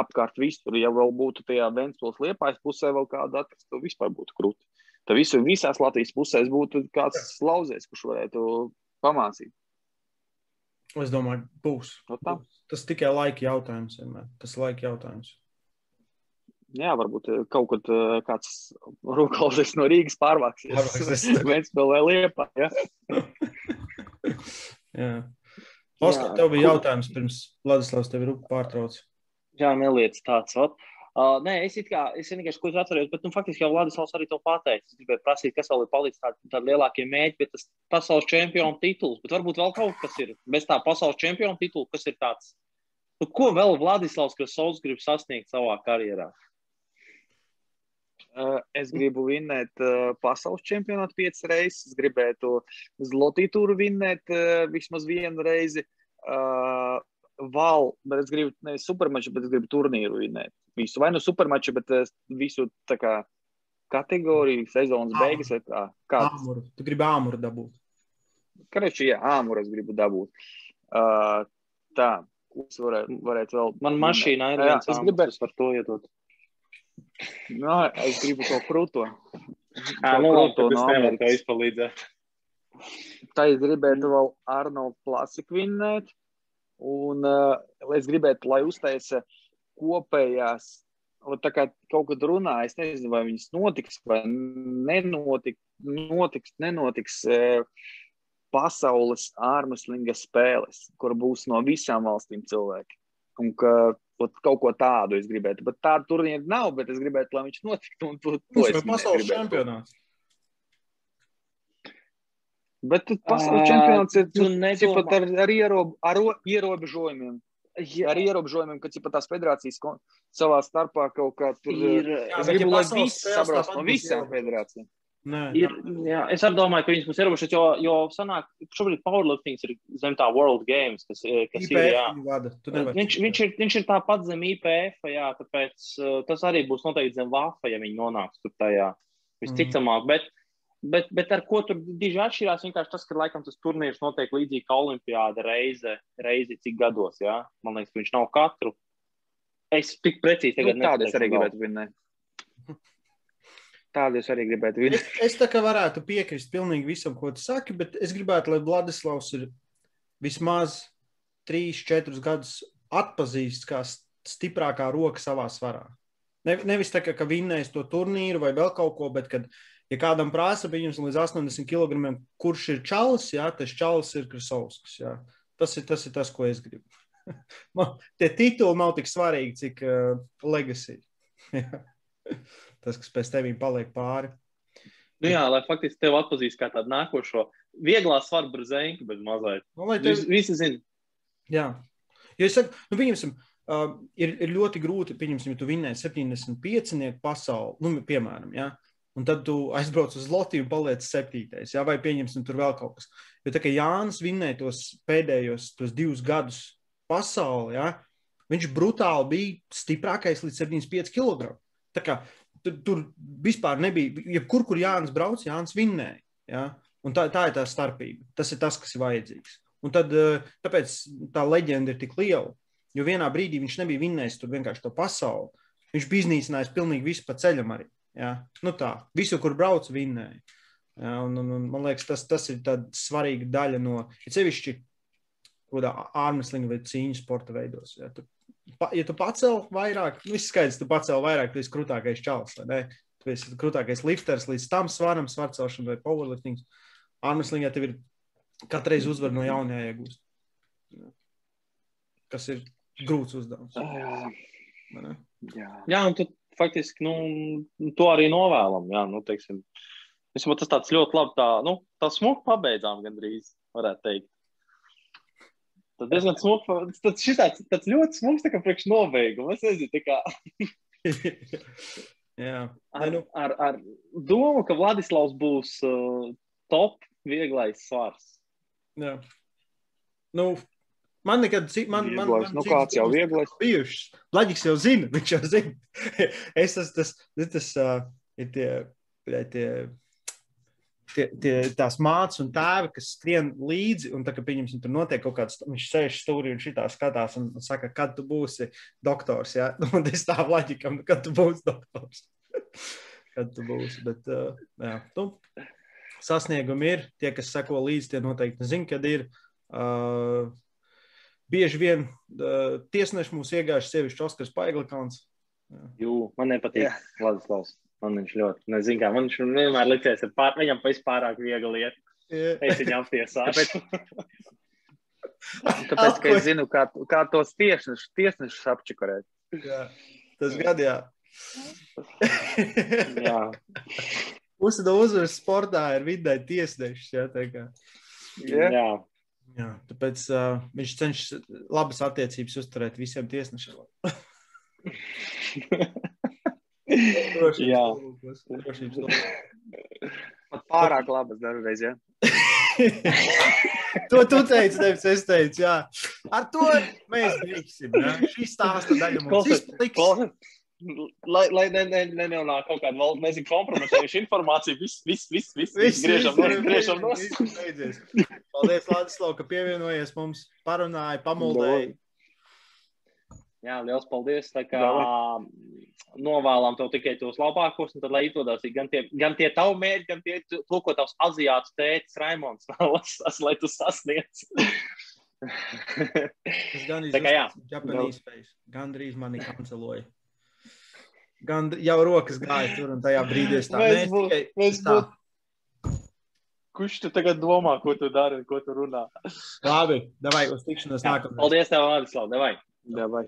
apkārt visur. Ja vēl būtu tajā Vēncpils liepājas pusē vēl kāda atrast, tad vispār būtu krūti. Tad visur, visās Latvijas pusēs būtu kāds lauzējs, kurš varētu pamācīt. Es domāju, būs. No tā. Tas tikai laika jautājums vienmēr. Tas laika jautājums. Jā, varbūt eh, kaut kad eh, kāds rūkalžs no Rīgas pārvāksies. (laughs) Vēncpils vai liepā, ja? (laughs) jā. Oskar, tev bija jautājums pirms Vladislavs tevi pārtrauc. Jā, neliec tāds. Ot. Uh, nē, es, kā, es vienkārši ko atceros, bet nu, faktiski jau Vladislavs arī to pateica. Es gribēju prasīt, kas vēl ir palicis tāds tā lielākie mēģi, bet tas pasaules čempionu tituls. Bet varbūt vēl kaut kas ir bez tā pasaules čempionu titula, kas ir tāds. Nu, ko vēl Vladislavs Krasovs grib sasniegt savā karjerā? Uh, es gribu vinnēt uh, pasaules čempionātu piecas reizes. Es gribētu Zlotītūru vinnēt uh, vismaz vienu reizi. Uh, val, bet es gribu nevis supermaču, bet es gribu turnīru vinēt. Visu. Vai nu supermaču, bet visu tā kā kategoriju, sezonas Āmuru. beigas vai kā. Kāds? Āmuru. Tu gribi āmuru dabūt. Kareči, jā, āmuru es gribu dabūt. Uh, tā, es varētu, varētu vēl. Man mašīnā ir viens āmurs, gribētu... es par to iedot. No, es gribu to krūto. Ā, nu labi, tad es nevaru to izpalīdzēt. Tā es gribētu vēl Arnold Klasiku vinnēt. Un uh, es gribētu, lai uztaisa kopējās, tā kā kaut kad runā, es nezinu, vai viņas notiks vai nenotiks, notiks, nenotiks uh, pasaules ārmuslinga spēles, kur būs no visām valstīm cilvēki. Un ka ot, kaut ko tādu es gribētu. Bet tādu turnīru nav, bet es gribētu, lai viņš notiktu. Un to, to es pasaules čempionāts. Bet pasaules čempionāts ir nedomā... pat ar, ar, ierob, ar ierobežojumiem. ar ierobežojumiem, ka pat tās federācijas savā starpā kaut kā tur ir. Jā, es gribu, lai viss sabrauc no visām federācijām. Nē, ir, jā, es arī domāju, ka viņas būs ierobežotas, jo, jo sanāk, šobrīd powerlifting ir zem tā World Games, kas, kas IPF ir. Jā. Vada, viņš, viņš, ir, viņš ir tāpat zem IPF, jā, tāpēc uh, tas arī būs noteikti zem VAFA, ja viņi nonāks tur tajā visticamāk. Mm. Bet, bet, bet ar ko tur diži atšķirās, vienkārši tas, ka laikam tas turnīrs notiek līdzīgi kā Olimpiāda reize, reizi cik gados, jā. Man liekas, viņš nav katru. Es tik precīzi tagad nu, tādu es arī gribētu vinnēt. Tādu es arī gribētu zināt. Es, es tā kā varētu piekrist pilnīgi visam, ko tu saki, bet es gribētu, lai Vladislavs ir vismaz 3-4 gadus atpazīsts kā stiprākā roka savā svarā. Ne, nevis tā kā, ka vinnējis to turnīru vai vēl kaut ko, bet kad ja kādam prasa viņam līdz 80 kg, kurš ir čalis, jā, tas čalis ir Krasovskis. Jā. Tas ir, tas ir tas, ko es gribu. (laughs) Man tie tituli nav tik svarīgi, cik uh, legacy. (laughs) tas, kas pēc tevīm paliek pāri. Nu jā, lai faktiski tevi atpazīst kā tādu nākošo vieglā svara brūzēnu, bet mazliet. Nu, tev... visi zina. Jā, jo es saku, nu, pieņemsim, uh, ir, ir ļoti grūti, pieņemsim, ja tu vinnēji 75 pasauli, nu, piemēram, jā, un tad tu aizbrauc uz Latviju un paliec septītais, jā, vai pieņemsim tur vēl kaut kas. Jo tā kā Jānis vinnēja tos pēdējos tos divus gadus pasauli, jā, viņš brutāli bija stiprākais līdz 75 kg. Tā kā tur, tur vispār nebija, jebkur, kur Jānis brauc, Jānis vinnēja. Ja? Un tā, tā ir tā starpība. Tas ir tas, kas ir vajadzīgs. Un tad, eh, tāpēc tā leģenda ir tik liela. Jo vienā brīdī viņš nebija vinnējis tur vienkārši to pasauli. Viņš bija iznīcinājis pilnīgi visu pa ceļam arī. Ja? Nu tā, visu, kur brauc, vinnēja. Ja? Un, un, un, man liekas, tas, tas ir svarīga daļa no, sevišķi, ārmeslinga vai cīņas sporta veidos. Ja? Tur ja tu pacēl vairāk, nu, viss skaidrs, tu pacēl vairāk, tu esi krūtākais čels. Tu esi krūtākais lifters līdz tam svaram, svarcelšana vai powerlifting. Armslingā tev ir katru reizi uzvar no jauna jāiegūst. Kas ir grūts uzdevums. Jā, jā. jā un tu faktiski nu, to arī novēlam. Jā, nu, teiksim, tas tāds ļoti labi, tā, nu, tā smuki pabeidzām gandrīz, varētu teikt. Tas diezgan smuks. Tas šis tāds, tāds ļoti smuks, tā kā priekš nobeiguma. Es nezinu, tā kā. (laughs) Jā. Ar, nu. ar, ar domu, ka Vladislavs būs uh, top vieglais svars. Jā. Nu, Man nekad, man, man, man, nu, kāds jau vieglais. Bijušas. Laģiks jau zina, (laughs) viņš jau zina. es tas, tas, tas, uh, tie, tie tie, tie, tās mātes un tēvi, kas skrien līdzi, un tā, ka, pieņemsim, tur notiek kaut kāds, viņš sēž stūrī un šitā skatās un, un saka, kad tu būsi doktors, ja? (laughs) un es tā laģikam, kad tu būsi doktors. (laughs) kad tu būsi, bet, uh, jā, nu, sasniegumi ir, tie, kas seko līdzi, tie noteikti zina, kad ir. Uh, bieži vien uh, tiesneši mūs iegājuši sevišķi Oskars Paiglikāns. Jū, man nepatīk Vladislavs. Man viņš ļoti, nezinu, kā man viņš vienmēr ka pār, viņam vispārāk viegli iet. Yeah. Es viņam tiesāšu. Tāpēc, (laughs) tāpēc ka es zinu, kā, kā tos tiesnešus, tiesnešus apčakarēt. Jā, tas gad, jā. (laughs) jā. Pusi no uzvaras sportā ir vidē tiesnešs, jā, tā kā. Yeah. Jā. Jā, tāpēc uh, viņš cenšas labas attiecības uzturēt visiem tiesnešiem. (laughs) Jā, pat pārāk labas dažreiz. Ja? to tu teici, nevis es teicu. Jā. Ar to mēs beigsim. Ja? Šī stāsta daļa mums izpaliks. Lai, lai ne, ne, ne, nenonāk kaut kāda valda, nezinu, kompromitējuša informācija, viss, viss, viss, viss, viss griežam (laughs) nos, griežam nos. Paldies, Ladislav, ka pievienojies mums, parunāja, pamuldēja. Jā, liels paldies. Tā kā novēlam tev tikai tos labākos, un tad, lai izdodas gan tie, gan tie tavi mērķi, gan tie, to, ko tavs aziāts tētis Raimons (laughs) vēlas, lai tu sasniedz. Tas gan ir gandrīz mani kanceloja. Gan jau rokas gāja tur, un tajā brīdī es tā domāju. Kurš tu tagad domā, ko tu dari, ko tu runā? Labi, davai uz tikšanos nākamajā. Paldies, tev, Ladislav, davai. davai.